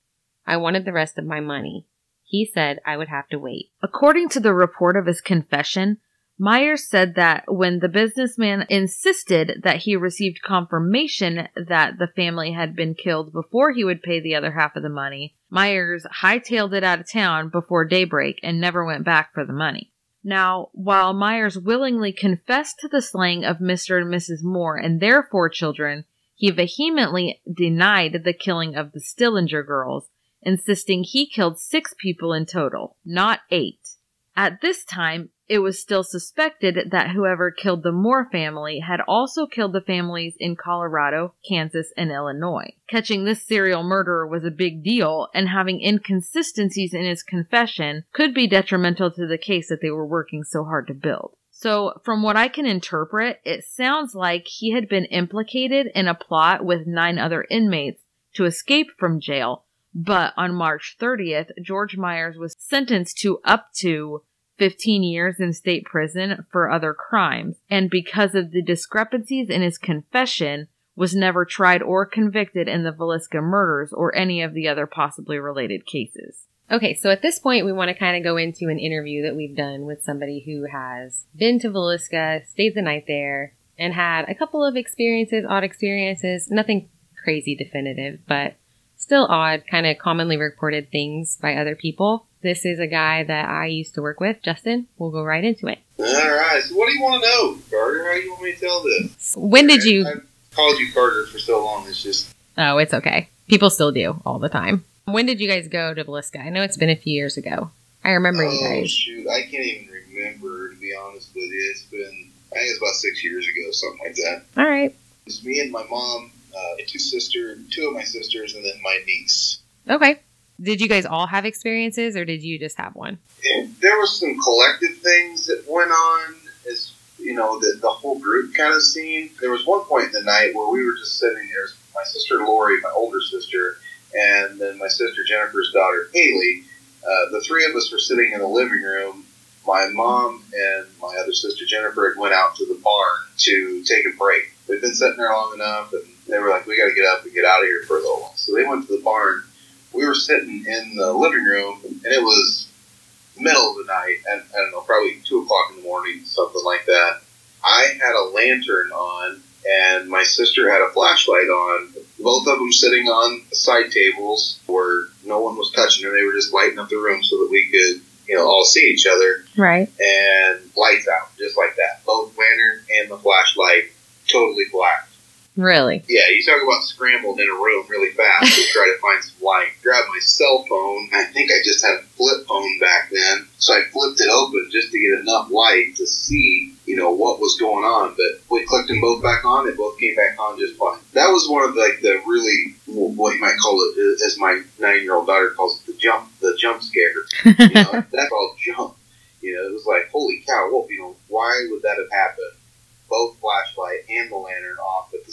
I wanted the rest of my money. He said I would have to wait. According to the report of his confession, Myers said that when the businessman insisted that he received confirmation that the family had been killed before he would pay the other half of the money, Myers hightailed it out of town before daybreak and never went back for the money. Now, while Myers willingly confessed to the slaying of Mr. and Mrs. Moore and their four children, he vehemently denied the killing of the Stillinger girls, insisting he killed six people in total, not eight. At this time, it was still suspected that whoever killed the Moore family had also killed the families in Colorado, Kansas, and Illinois. Catching this serial murderer was a big deal, and having inconsistencies in his confession could be detrimental to the case that they were working so hard to build. So, from what I can interpret, it sounds like he had been implicated in a plot with nine other inmates to escape from jail, but on March 30th, George Myers was sentenced to up to 15 years in state prison for other crimes, and because of the discrepancies in his confession, was never tried or convicted in the Villisca murders or any of the other possibly related cases. Okay, so at this point, we want to kind of go into an interview that we've done with somebody who has been to Villisca, stayed the night there, and had a couple of experiences, odd experiences, nothing crazy definitive, but still odd, kind of commonly reported things by other people. This is a guy that I used to work with, Justin. We'll go right into it. All right. So, what do you want to know, Carter? How do you want me to tell this? When did you? I, I called you Carter for so long. It's just Oh, it's okay. People still do all the time. When did you guys go to Villisca? I know it's been a few years ago. I remember you oh guys. shoot, I can't even remember to be honest with you. It's been I think it's about six years ago, something like that. All right. It's me and my mom, uh, two sister, two of my sisters, and then my niece. Okay. Did you guys all have experiences or did you just have one? There was some collective things that went on as you know the, the whole group kind of scene. there was one point in the night where we were just sitting there my sister lori my older sister and then my sister jennifer's daughter haley. Uh, the three of us were sitting in the living room. My mom and my other sister jennifer had went out to the barn to take a break. We'd been sitting there long enough and they were like we got to get up and get out of here for a little while. So they went to the barn we were sitting in the living room and it was middle of the night, and I don't know, probably two o'clock in the morning, something like that. I had a lantern on, and my sister had a flashlight on. Both of them sitting on side tables where no one was touching them. They were just lighting up the room so that we could, you know, all see each other. Right. And lights out, just like that. Both lantern and the flashlight. Really? Yeah, you talk about scrambled in a room really fast to try to find some light. Grabbed my cell phone. I think I just had a flip phone back then, so I flipped it open just to get enough light to see, you know, what was going on. But we clicked them both back on. They both came back on just fine. That was one of like the really what you might call it, uh, as my nine-year-old daughter calls it, the jump, the jump scare. You know, that's all jump. You know, it was like, holy cow! Well, you know, why would that have happened? both flashlight and the lantern off at the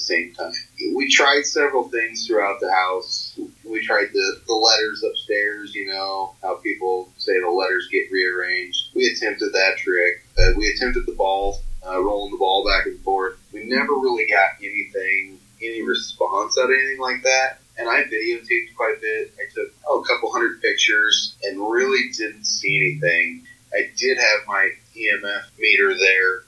same time. We tried several things throughout the house. We tried the, the letters upstairs, you know, how people say the letters get rearranged. We attempted that trick. Uh, we attempted the ball, uh, rolling the ball back and forth. We never really got anything, any response out of anything like that. And I videotaped quite a bit. I took oh, a couple hundred pictures and really didn't see anything. I did have my EMF meter there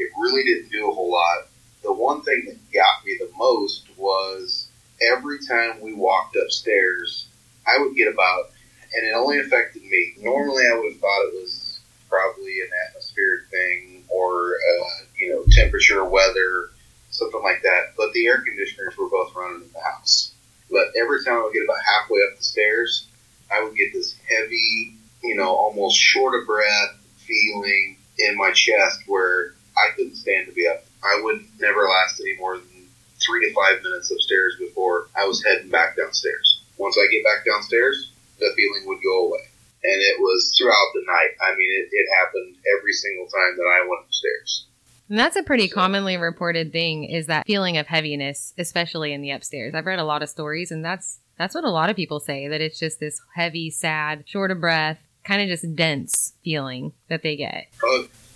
it really didn't do a whole lot. The one thing that got me the most was every time we walked upstairs, I would get about, and it only affected me. Normally, I would have thought it was probably an atmospheric thing or, uh, you know, temperature, weather, something like that. But the air conditioners were both running in the house. But every time I would get about halfway up the stairs, I would get this heavy, you know, almost short of breath feeling in my chest where I couldn't stand to be up. I would never last any more than three to five minutes upstairs before I was heading back downstairs. Once I get back downstairs, the feeling would go away. And it was throughout the night. I mean, it, it happened every single time that I went upstairs. And that's a pretty commonly reported thing is that feeling of heaviness, especially in the upstairs. I've read a lot of stories and that's that's what a lot of people say that it's just this heavy, sad, short of breath, kind of just dense feeling that they get.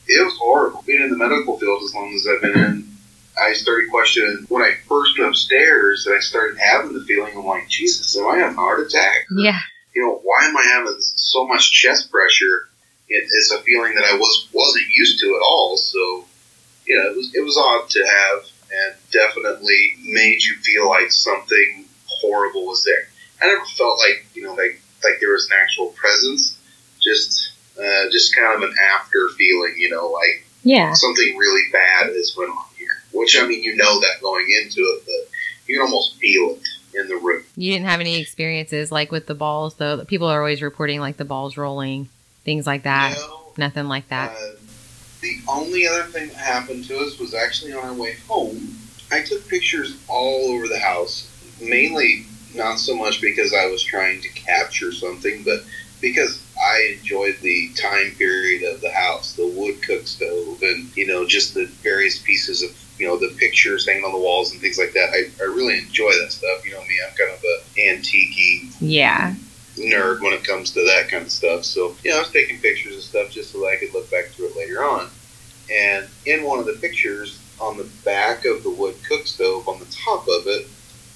It was horrible. Being in the medical field as long as I've been in, I started questioning when I first went upstairs and I started having the feeling, I'm like, Jesus, am I having a heart attack? Yeah. You know, why am I having so much chest pressure? It is a feeling that I was wasn't used to at all. So, you know, it was it was odd to have, and definitely made you feel like something horrible was there. I never felt like you know like like there was an actual presence. Just uh, just kind of an after feeling, you know, like yeah, something really bad has went on here. Which I mean, you know that going into it, but you can almost feel it in the room. You didn't have any experiences like with the balls, though. People are always reporting like the balls rolling, things like that. No, Nothing like that. Uh, the only other thing that happened to us was actually on our way home. I took pictures all over the house, mainly not so much because I was trying to capture something, but because I enjoyed the time period of the house, the wood cook stove, and you know just the various pieces of you know the pictures hanging on the walls and things like that. I, I really enjoy that stuff. You know me, I'm kind of a antique yeah. nerd when it comes to that kind of stuff. So you know I was taking pictures of stuff just so that I could look back through it later on. And in one of the pictures on the back of the wood cook stove, on the top of it,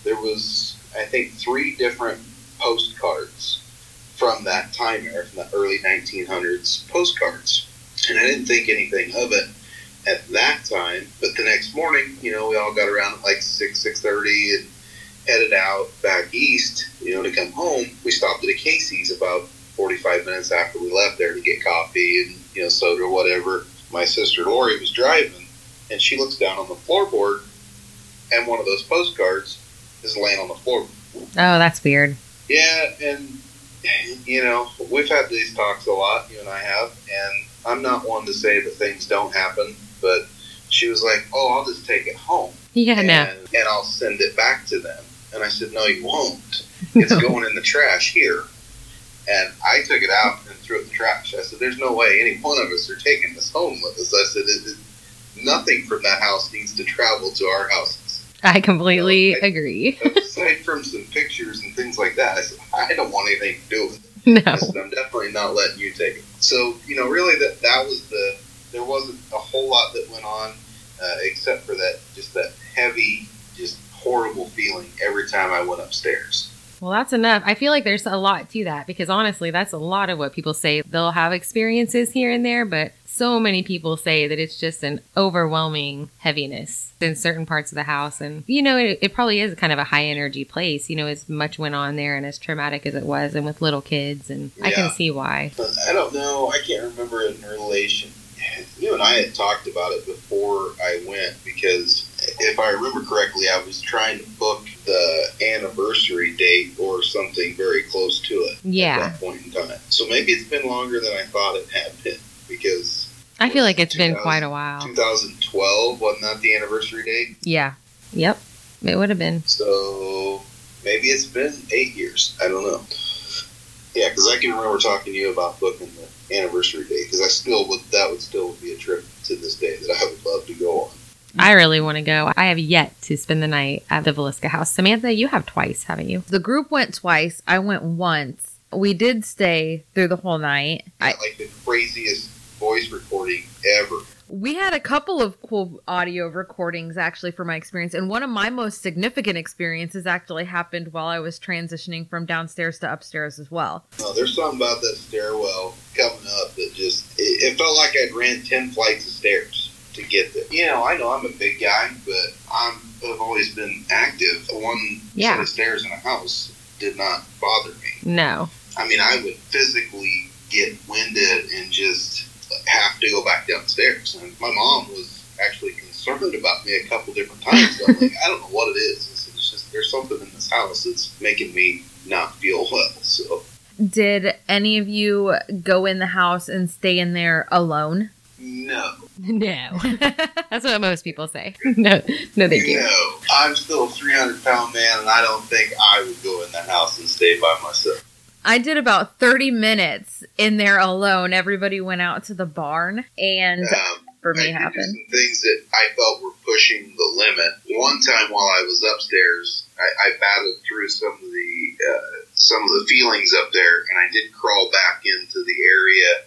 there was I think three different postcards from that time era, from the early 1900s postcards. And I didn't think anything of it at that time. But the next morning, you know, we all got around at like 6, 6.30 and headed out back east, you know, to come home. We stopped at a Casey's about 45 minutes after we left there to get coffee and, you know, soda or whatever. My sister Lori was driving, and she looks down on the floorboard, and one of those postcards is laying on the floor. Oh, that's weird. Yeah, and you know, we've had these talks a lot, you and I have, and I'm not one to say that things don't happen, but she was like, "Oh, I'll just take it home Yeah, and, no. and I'll send it back to them." And I said, "No, you won't. It's going in the trash here." And I took it out and threw it in the trash. I said, "There's no way any one of us are taking this home with us." I said, it, it, "Nothing from that house needs to travel to our houses." I completely Okay. agree. Aside from some pictures and things like that, I said, "I don't want anything to do with it." I no. said, I'm definitely not letting you take it. So, you know, really that that was the there wasn't a whole lot that went on uh, except for that just that heavy, just horrible feeling every time I went upstairs. Well, that's enough. I feel like there's a lot to that because honestly, that's a lot of what people say. They'll have experiences here and there, but so many people say that it's just an overwhelming heaviness in certain parts of the house. And, you know, it, it probably is kind of a high energy place, you know, as much went on there and as traumatic as it was and with little kids. And I can see why. I don't know. I can't remember in relation. You and I had talked about it before I went because if I remember correctly, I was trying to book the anniversary date or something very close to it. Yeah. At that point in time. So maybe it's been longer than I thought it had been because I feel like it's been quite a while. 2012 wasn't that the anniversary date? Yeah. Yep. It would have been. So maybe it's been eight years. I don't know. Yeah, because I can remember talking to you about booking the anniversary date because I still would that would still be a trip to this day that I would love to go on. I really want to go. I have yet to spend the night at the Villisca house. Samantha, you have twice, haven't you? The group went twice. I went once. We did stay through the whole night. I, like the craziest voice recording ever. we had a couple of cool audio recordings actually for my experience, and one of my most significant experiences actually happened while I was transitioning from downstairs to upstairs as well. No, there's something about that stairwell coming up that just it, it felt like I'd ran ten flights of stairs to get there. You know, I know I'm a big guy, but I'm I've always been active. One Yeah. set of stairs in a house did not bother me. No. I mean, I would physically get winded and just have to go back downstairs. And my mom was actually concerned about me a couple different times. I'm like, I don't know what it is. It's, it's just there's something in this house that's making me not feel well. So Did any of you go in the house and stay in there alone? no, No. That's what most people say. No. No, thank you. no, I'm still a 300 pound man, and I don't think I would go in the house and stay by myself. I did about 30 minutes in there alone. Everybody went out to the barn, and Um, for me I happened. some things that I felt were pushing the limit. One time while I was upstairs, I, I battled through some of the uh, some of the feelings up there, and I did crawl back into the area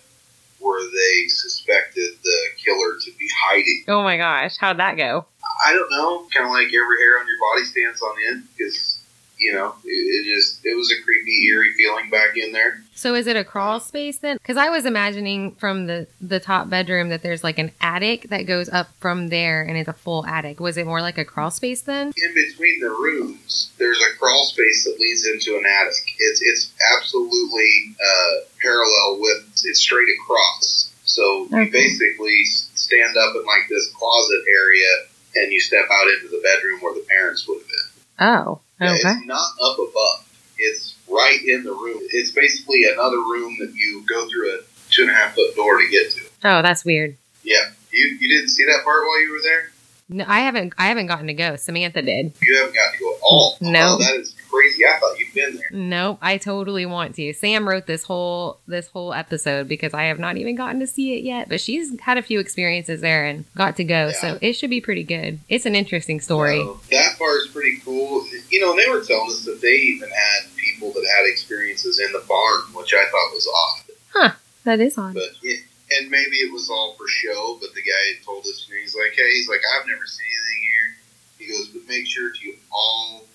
where they suspected the killer to be hiding. Oh my gosh. How'd that go? I don't know, kind of like every hair on your body stands on end because you know it, it just it was a creepy, eerie feeling back in there. So is it a crawl space then? Because I was imagining from the the top bedroom that there's like an attic that goes up from there and it's a full attic. Was it more like a crawl space then? in between the rooms, there's a crawl space that leads into an attic. It's it's absolutely uh, parallel with it's straight across. So Okay. you basically stand up in like this closet area, and you step out into the bedroom where the parents would have been. Oh. Yeah, Okay. It's not up above. It's right in the room. It's basically another room that you go through a two and a half foot door to get to. Oh, that's weird. Yeah, you you didn't see that part while you were there. No, I haven't I haven't gotten to go. Samantha did. You haven't got to go at all. No. Oh, that is crazy. I thought you'd been there. Nope, I totally want to. Sam wrote this whole this whole episode because I have not even gotten to see it yet, but she's had a few experiences there and got to go, Yeah. so it should be pretty good. It's an interesting story. So that part is pretty cool. You know, they were telling us that they even had people that had experiences in the barn, which I thought was odd. Huh, that is odd. But it, and maybe it was all for show. But the guy had told us, you know, he's like, "Hey, he's like, I've never seen anything here." He goes, "But make sure to all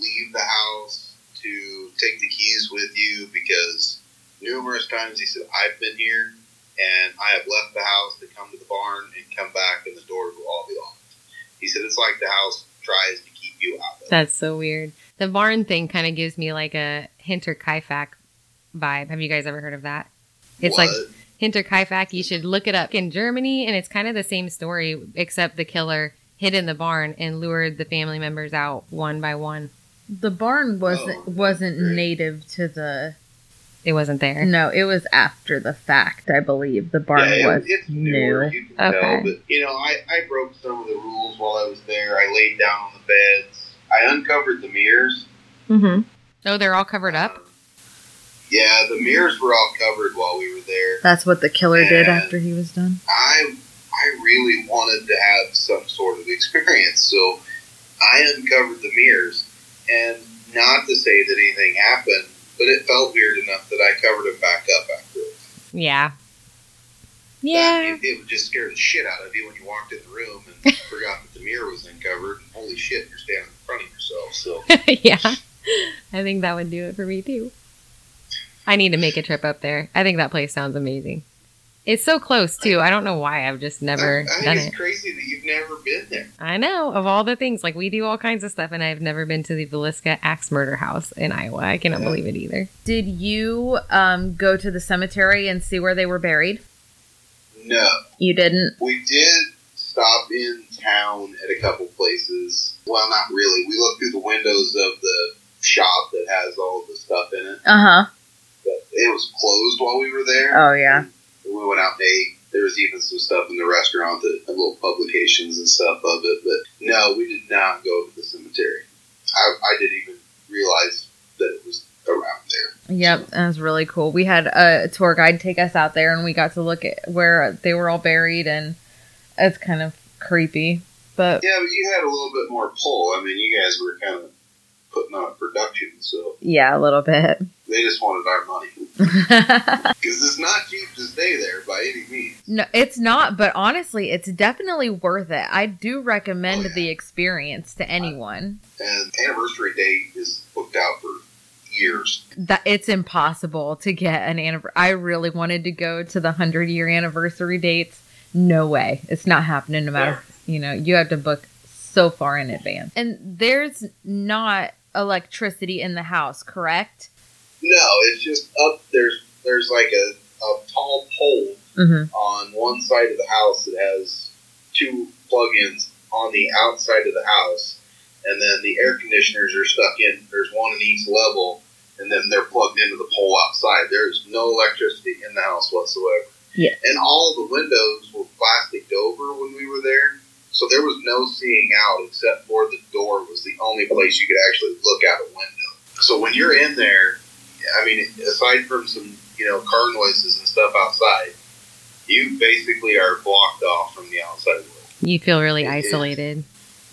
leave the house to take the keys with you because numerous times. He said, I've been here and I have left the house to come to the barn and come back and the doors will all be locked. He said, it's like the house tries to keep you out. That's so weird. The barn thing kind of gives me like a Hinterkaifeck vibe. Have you guys ever heard of that? It's like What? Hinterkaifeck. You should look it up in Germany, and it's kind of the same story, except the killer hid in the barn and lured the family members out one by one. The barn wasn't Oh, wasn't great. native to the. It wasn't there. No, it was after the fact. I believe the barn yeah, was it's newer, new. you can Okay. tell. But, you know, I, I broke some of the rules while I was there. I laid down on the beds. I uncovered the mirrors. Mm-hmm. Oh, they're all covered up. Yeah, the mirrors were all covered while we were there. That's what the killer did after he was done. I I really wanted to have some sort of experience, so I uncovered the mirrors. And not to say that anything happened, but it felt weird enough that I covered them back up afterwards. Yeah. That- Yeah. It, it would just scare the shit out of you when you walked in the room and forgot that the mirror was uncovered. Holy shit, you're standing in front of yourself. So yeah. I think that would do it for me too. I need to make a trip up there. I think that place sounds amazing. It's so close too. I don't know why I've just never I, I think done it's it. crazy that you've never been there. I know of all the things like we do all kinds of stuff, and I've never been to the Villisca Axe Murder House in Iowa. I cannot Yeah. believe it either. Did you um, go to the cemetery and see where they were buried? No, You didn't. we did stop in town at a couple places. Well, not really. We looked through the windows of the shop that has all the stuff in it. Uh huh. But it was closed while we were there. Oh yeah. We went out and ate. There was even some stuff in the restaurant that had little publications and stuff of it. But no, we did not go to the cemetery. I, I didn't even realize that it was around there. Yep, that was really cool. We had a tour guide take us out there, and we got to look at where they were all buried, and it's kind of creepy. But Yeah, but you had a little bit more pull. I mean, you guys were kind of putting on a production, so yeah, a little bit. they just wanted our money. Because it's not cheap to stay there by any means. no, it's not. But honestly, it's definitely worth it. I do recommend Oh, yeah. the experience to anyone. And anniversary date is booked out for years. That it's impossible to get an anniversary. I really wanted to go to the hundred year anniversary dates. No way, it's not happening. No matter you know, you have to book so far in advance. And there's not electricity in the house, correct? No, it's just up there's there's like a, a tall pole Mm-hmm. on one side of the house that has two plug-ins on the outside of the house, and then the air conditioners are stuck in. There's one in each level, and then they're plugged into the pole outside. There's no electricity in the house whatsoever. Yeah. And all the windows were plasticed over when we were there, so there was no seeing out except for the door was the only place you could actually look out a window. So when you're in there, I mean, aside from some you know car noises and stuff outside, you basically are blocked off from the outside world. You feel really It is. isolated.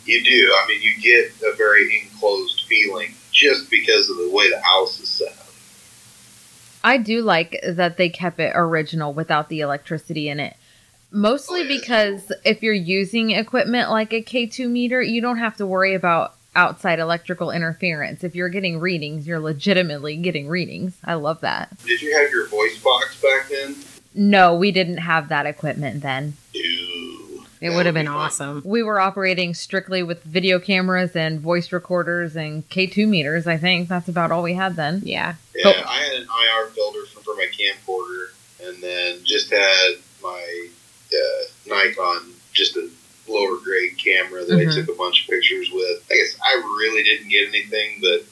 You do. I mean, you get a very enclosed feeling just because of the way the house is set up. I do like that they kept it original without the electricity in it. Mostly Oh, yeah, because if you're using equipment like a K2 meter, you don't have to worry about outside electrical interference. If you're getting readings, you're legitimately getting readings. I love that. Did you have your voice box back then? No, we didn't have that equipment then. Ew. It would have be been fun. awesome. We were operating strictly with video cameras and voice recorders and K2 meters, I think. That's about all we had then. Yeah. Yeah, I had an IR filter for, for my camcorder, and then just had my uh, Nikon, just a lower grade camera that Mhm. I took a bunch of pictures with. I guess I really didn't get anything, but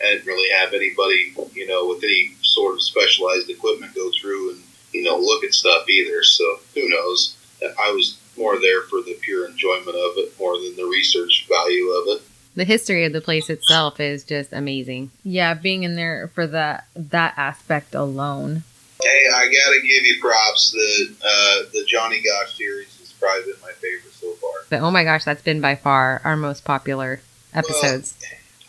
I didn't really have anybody, you know, with any sort of specialized equipment go through and, you know, look at stuff either. So who knows? I was more there for the pure enjoyment of it more than the research value of it. The history of the place itself is just amazing. Yeah, being in there for that that aspect alone. Hey, I gotta give you props. The uh, the Johnny Gosch series is probably been my favorite so far. But oh my gosh, that's been by far our most popular episodes.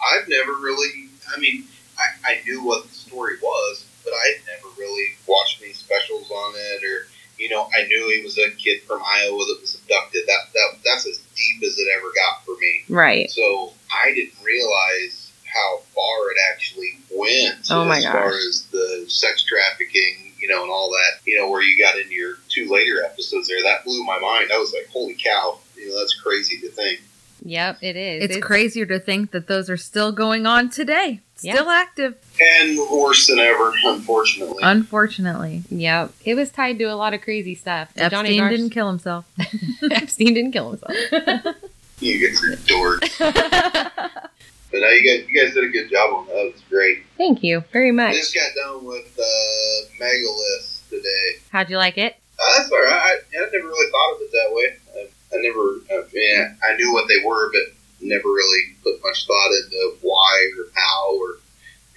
I've never really. I mean, I, I knew what the story was, but I had never really watched any specials on it, or you know, I knew he was a kid from Iowa that was abducted. That that that's as deep as it ever got for me. right. So I didn't realize how far it actually went Oh my as far as the sex trafficking, you know, and all that, you know, where you got into your two later episodes there. That blew my mind. I was like, holy cow, you know, that's crazy to think. Yep, it is. It's, crazier to think that those are still going on today. Yeah. Still active, And worse than ever, unfortunately. unfortunately. Yep, it was tied to a lot of crazy stuff. The Epstein Garsh- didn't kill himself. Epstein didn't kill himself. you guys are dorks. But now you guys, you guys did a good job on that. It was great. Thank you very I much. just got done with uh, Megalith today. How'd you like it? Uh, that's all right. I, I never really thought of it that way. I, I never, uh, yeah, I knew what they were, but never really put much thought into why or how or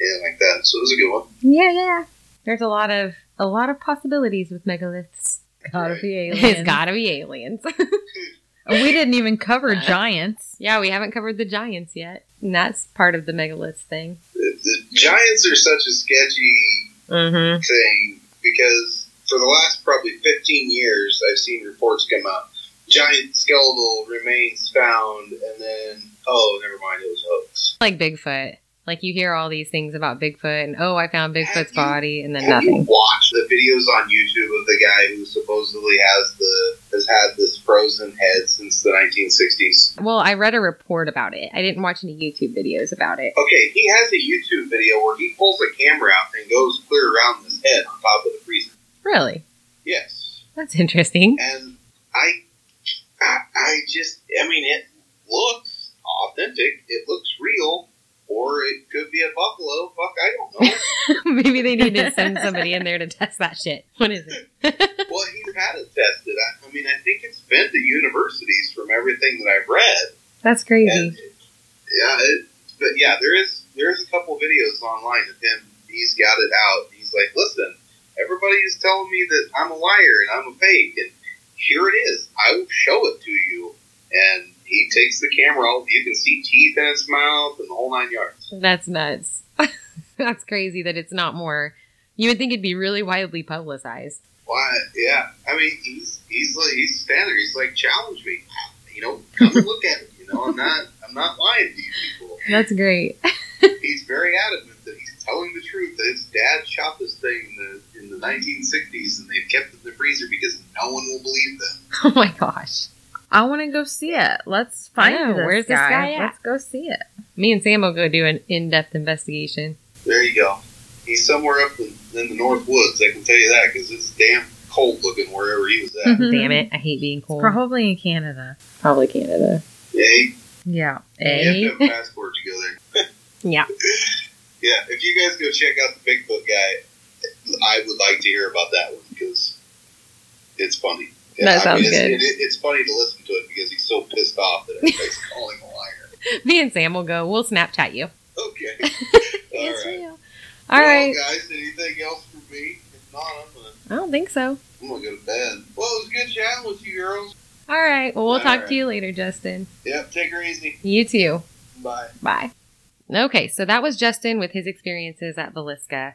anything like that. So it was a good one. Yeah, yeah. There's a lot of a lot of possibilities with megaliths. Gotta Right. be It's got to be aliens. we didn't even cover giants. yeah, we haven't covered the giants yet, and that's part of the megaliths thing. The, the Giants are such a sketchy Mm-hmm. thing because for the last probably 15 years, I've seen reports come out. Giant skeletal remains found, and then, oh, never mind, it was hoax. Like Bigfoot. Like you hear all these things about Bigfoot, and oh, I found Bigfoot's you- body, and then nothing. watch the videos on YouTube of the guy who supposedly has the has had this frozen head since the 1960s? Well, I read a report about it. I didn't watch any YouTube videos about it. Okay, he has a YouTube video where he pulls a camera out and goes clear around this head on top of the freezer. Really? Yes, That's interesting. and I, I, I just, I mean, it looks authentic. It looks real, or it could be a buffalo. Fuck, I don't know. Maybe they need to send somebody in there to test that shit. What is it? well, he's had it tested. I, I mean, I think it's been to universities from everything that I've read. That's crazy. And yeah, it, but yeah, there is there is a couple videos online of him. He's got it out. He's like, listen, everybody's telling me that I'm a liar and I'm a fake, and here it is. I will show it to you. And he takes the camera. Out. You can see teeth in his mouth and the whole nine yards. That's nuts. That's crazy that it's not more. You would think it'd be really widely publicized. Why? Yeah, I mean, he's he's like he's standing there. He's like, challenge me. You know, come and look at it. You know, I'm not I'm not lying to you people. That's great. he's very adamant that he's telling the truth. That his dad shot this thing in the in the 1960s, and they've kept it in the freezer because no one will believe them. Oh my gosh. I want to go see it. Let's find know, this where's this guy at? Let's go see it. Me and Sam will go do an in depth investigation. There you go. He's somewhere up in, in the North Woods. I can tell you that because it's damn cold looking wherever he was at. Mhm. Damn it. I hate being cold. Probably in Canada. Probably Canada. yeah, he, Yeah. you Eh? have to have a passport to go there. Yeah. Yeah, if you guys go check out the Bigfoot guy, I would like to hear about that one because it's funny. That I sounds it's, good. It, it- it's funny to listen to it because he's so pissed off that everybody's calling him a liar. Me and Sam will go. We'll Snapchat you. Okay. All right. All well, right. guys. Anything else for me? If not, I'm gonna, I don't think so. I'm gonna go to bed. Well, it was good chatting with you girls. All right. Well, we'll All talk right. to you later, Justin. Yep. Take her easy. You too. Bye. Bye. Okay, so that was Justin with his experiences at Villisca.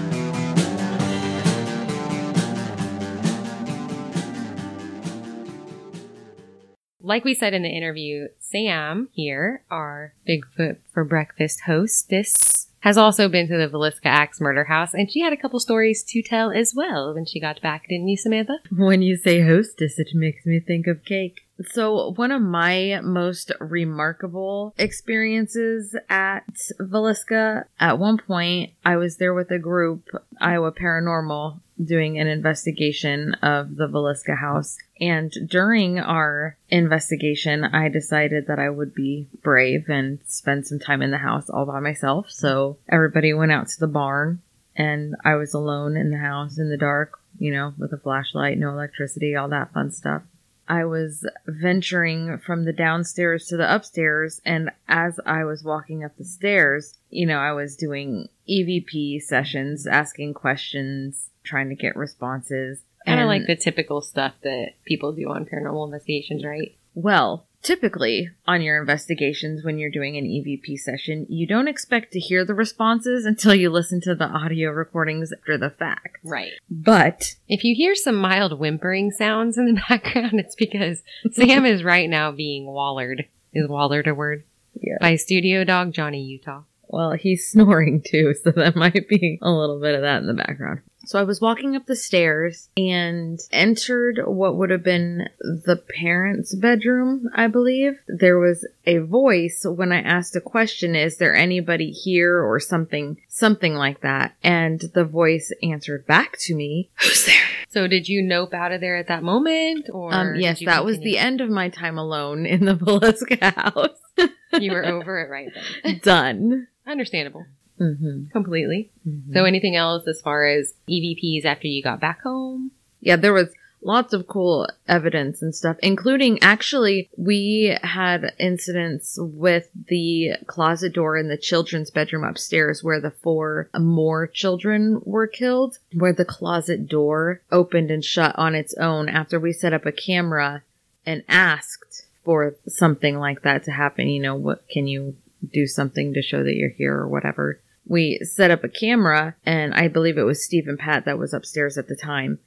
Like we said in the interview, Sam here, our Bigfoot for Breakfast hostess, has also been to the Villisca Axe murder house, and she had a couple stories to tell as well when she got back, didn't you, Samantha? When you say hostess, it makes me think of cake. So, one of my most remarkable experiences at Villisca, at one point, I was there with a group, Iowa Paranormal, doing an investigation of the Villisca house. And during our investigation, I decided that I would be brave and spend some time in the house all by myself. So, everybody went out to the barn and I was alone in the house in the dark, you know, with a flashlight, no electricity, all that fun stuff. I was venturing from the downstairs to the upstairs. And as I was walking up the stairs, you know, I was doing EVP sessions, asking questions, trying to get responses. Kind of like the typical stuff that people do on paranormal investigations, right? Well, typically on your investigations, when you're doing an EVP session, you don't expect to hear the responses until you listen to the audio recordings after the fact. Right. But If you hear some mild whimpering sounds in the background, it's because Sam is right now being wallered. Is wallered a word? Yeah. By studio dog Johnny Utah. Well, he's snoring too, so that might be a little bit of that in the background. So I was walking up the stairs and entered what would have been the parents' bedroom, I believe. There was a voice when I asked a question, is there anybody here or something, something like that. And the voice answered back to me, who's there? So did you nope out of there at that moment? Or Um, yes, that was the end of my time alone in the Villisca house. You were over it right then. Done. Understandable. Mm-hmm. Completely. So anything else as far as EVPs after you got back home? Yeah, there was lots of cool evidence and stuff, including actually we had incidents with the closet door in the children's bedroom upstairs where the four Moore children were killed, where the closet door opened and shut on its own after we set up a camera and asked for something like that to happen. You know, what can you do something to show that you're here or whatever? We set up a camera and I believe it was Steve and Pat that was upstairs at the time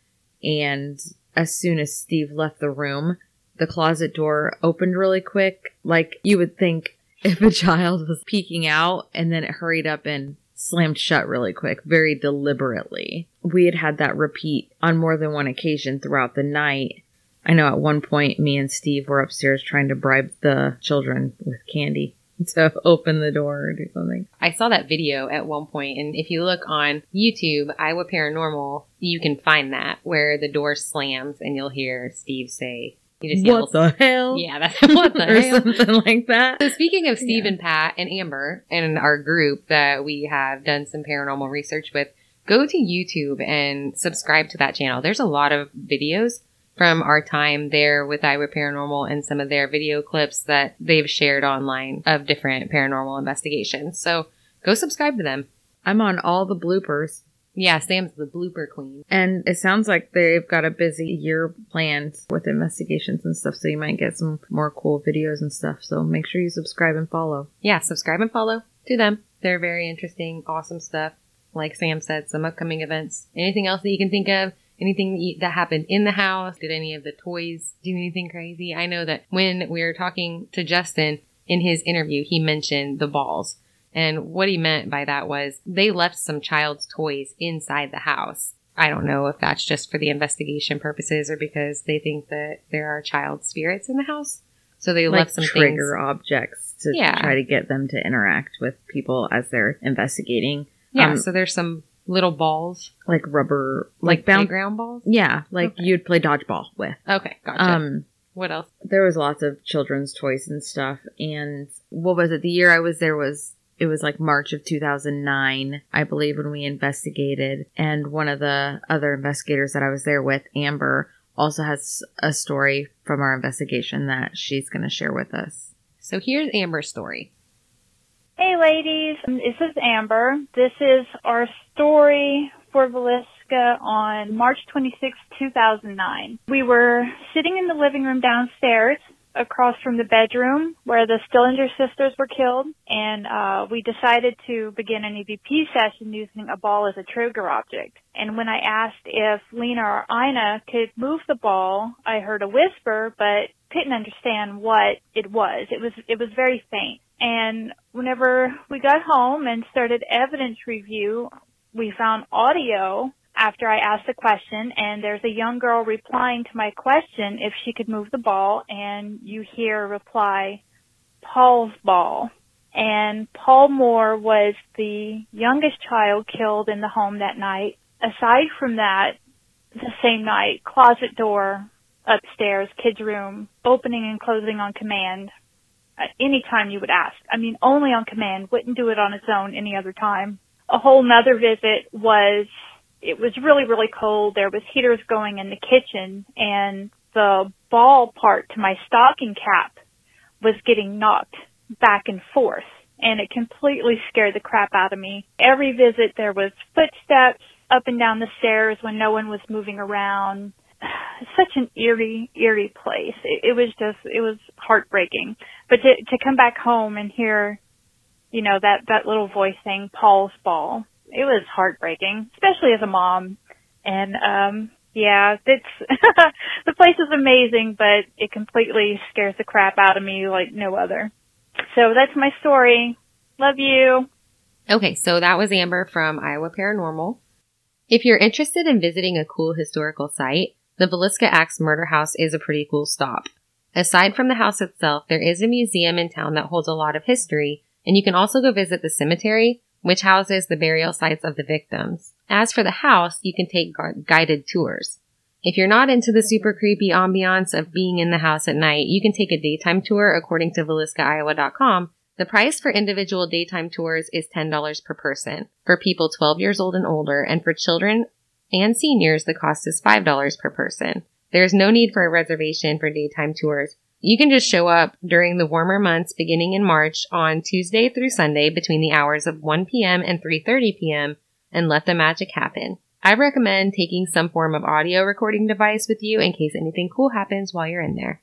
and as soon as Steve left the room, the closet door opened really quick, like you would think if a child was peeking out, and then it hurried up and slammed shut really quick, very deliberately. We had had that repeat on more than one occasion throughout the night. I know at one point, me and Steve were upstairs trying to bribe the children with candy to open the door or do something. I saw that video at one point, and if you look on YouTube, Iowa Paranormal, you can find that where the door slams and you'll hear Steve say, "He just What the hell? yeah, that's what the or hell." something like that. So speaking of Steve and Pat and Amber and our group that we have done some paranormal research with, go to YouTube and subscribe to that channel. There's a lot of videos from our time there with Iowa Paranormal and some of their video clips that they've shared online of different paranormal investigations. So go subscribe to them. I'm on all the bloopers. Yeah, Sam's the blooper queen. And it sounds like they've got a busy year planned with investigations and stuff, so you might get some more cool videos and stuff. So make sure you subscribe and follow. Yeah, subscribe and follow to them. They're very interesting, awesome stuff. Like Sam said, some upcoming events. Anything else that you can think of? Anything that, happened in the house? Did any of the toys do anything crazy? I know that when we were talking to Justin in his interview, he mentioned the balls. And what he meant by that was they left some child's toys inside the house. I don't know if that's just for the investigation purposes or because they think that there are child spirits in the house. So they like left some trigger things. objects to Yeah. try to get them to interact with people as they're investigating. Yeah, Um, so there's some little balls, Like rubber, like, like, bound. playground balls. Yeah, like Okay. you'd play dodgeball with. Okay, gotcha. Um, what else? there was lots of children's toys and stuff. And what was it? The year I was there was it was like March of 2009, I believe, when we investigated. And one of the other investigators that I was there with, Amber, also has a story from our investigation that she's going to share with us. So here's Amber's story. Hey ladies, this is Amber. This is our story for Villisca on March 26, 2009. We were sitting in the living room downstairs across from the bedroom where the Stillinger sisters were killed and uh, we decided to begin an EVP session using a ball as a trigger object. And when I asked if Lena or Ina could move the ball, I heard a whisper but couldn't understand what it was. It was it was very faint. And whenever we got home and started evidence review, we found audio after I asked the question and there's a young girl replying to my question if she could move the ball and you hear a reply, Paul's ball. And Paul Moore was the youngest child killed in the home that night. Aside from that, the same night, closet door upstairs, kid's room, opening and closing on command any time you would ask. I mean, only on command, wouldn't do it on its own any other time. A whole nother visit was, it was really, really cold. There was heaters going in the kitchen and the ball part to my stocking cap was getting knocked back and forth and it completely scared the crap out of me. Every visit there was footsteps up and down the stairs when no one was moving around. Such an eerie, eerie place. It, it was just, it was heartbreaking. But to, to come back home and hear, you know, that, that little voice saying Paul's ball, it was heartbreaking, especially as a mom. And, um, yeah, it's, the place is amazing, but it completely scares the crap out of me like no other. So that's my story. Love you. Okay, so that was Amber from Iowa Paranormal. If you're interested in visiting a cool historical site, the Villisca Axe Murder House is a pretty cool stop. Aside from the house itself, there is a museum in town that holds a lot of history, and you can also go visit the cemetery, which houses the burial sites of the victims. As for the house, you can take guided tours. If you're not into the super creepy ambiance of being in the house at night, you can take a daytime tour according to VilliscaIowa.com. The price for individual daytime tours is $10 per person for people 12 years old and older, and for children and seniors, the cost is $5 per person. There is no need for a reservation for daytime tours. You can just show up during the warmer months beginning in March on Tuesday through Sunday between the hours of 1 p.m. and 3:30 p.m. and let the magic happen. I recommend taking some form of audio recording device with you in case anything cool happens while you're in there.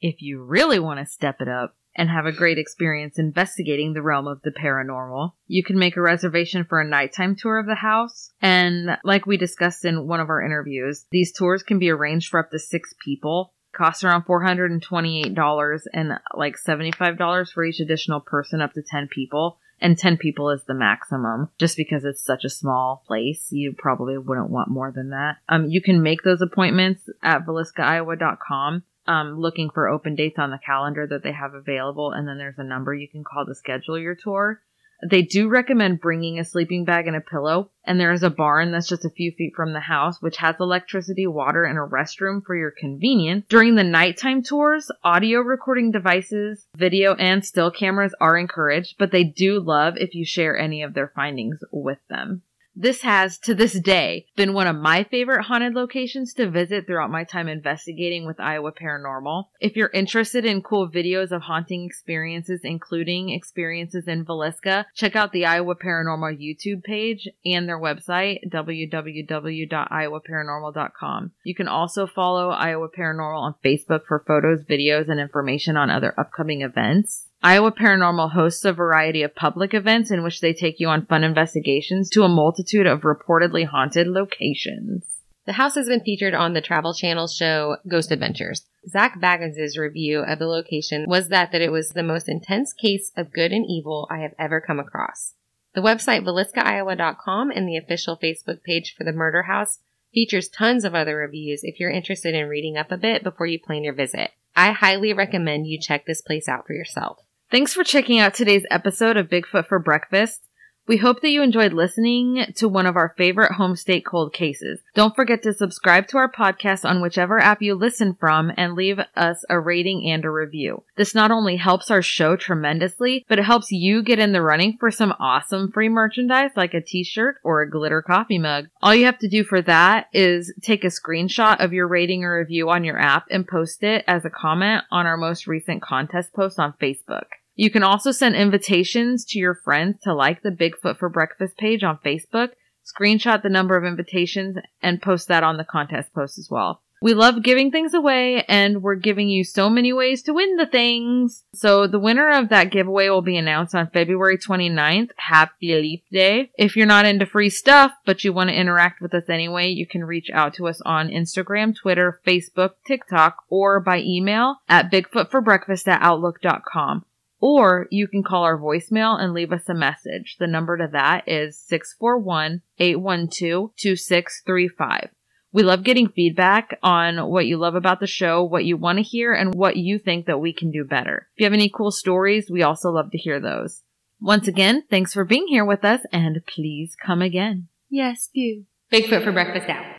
If you really want to step it up and have a great experience investigating the realm of the paranormal, you can make a reservation for a nighttime tour of the house. And like we discussed in one of our interviews, these tours can be arranged for up to six people. Cost around $428 and like $75 for each additional person up to 10 people and 10 people is the maximum. Just because it's such a small place, you probably wouldn't want more than that. Um, you can make those appointments at VilliscaIowa.com. Um, looking for open dates on the calendar that they have available, and then there's a number you can call to schedule your tour. They do recommend bringing a sleeping bag and a pillow, and there is a barn that's just a few feet from the house, which has electricity, water, and a restroom for your convenience. During the nighttime tours, audio recording devices, video, and still cameras are encouraged, but they do love if you share any of their findings with them. This has, to this day, been one of my favorite haunted locations to visit throughout my time investigating with Iowa Paranormal. If you're interested in cool videos of haunting experiences, including experiences in Villisca, check out the Iowa Paranormal YouTube page and their website, www.iowaparanormal.com. You can also follow Iowa Paranormal on Facebook for photos, videos, and information on other upcoming events. Iowa Paranormal hosts a variety of public events in which they take you on fun investigations to a multitude of reportedly haunted locations. The house has been featured on the Travel Channel show Ghost Adventures. Zach Bagans' review of the location was that, that it was the most intense case of good and evil I have ever come across. The website VilliscaIowa.com and the official Facebook page for the murder house features tons of other reviews if you're interested in reading up a bit before you plan your visit. I highly recommend you check this place out for yourself. Thanks for checking out today's episode of Bigfoot for Breakfast. We hope that you enjoyed listening to one of our favorite home state cold cases. Don't forget to subscribe to our podcast on whichever app you listen from and leave us a rating and a review. This not only helps our show tremendously, but it helps you get in the running for some awesome free merchandise like a t-shirt or a glitter coffee mug. All you have to do for that is take a screenshot of your rating or review on your app and post it as a comment on our most recent contest post on Facebook. You can also send invitations to your friends to like the Bigfoot for Breakfast page on Facebook, screenshot the number of invitations, and post that on the contest post as well. We love giving things away and we're giving you so many ways to win the things. So the winner of that giveaway will be announced on February 29th. Happy Leap Day. If you're not into free stuff, but you want to interact with us anyway, you can reach out to us on Instagram, Twitter, Facebook, TikTok, or by email at bigfootforbreakfast at outlook.com. Or you can call our voicemail and leave us a message. The number to that is 641-812-2635. We love getting feedback on what you love about the show, what you want to hear, and what you think that we can do better. If you have any cool stories, we also love to hear those. Once again, thanks for being here with us and please come again. Yes, do. Bigfoot for breakfast out.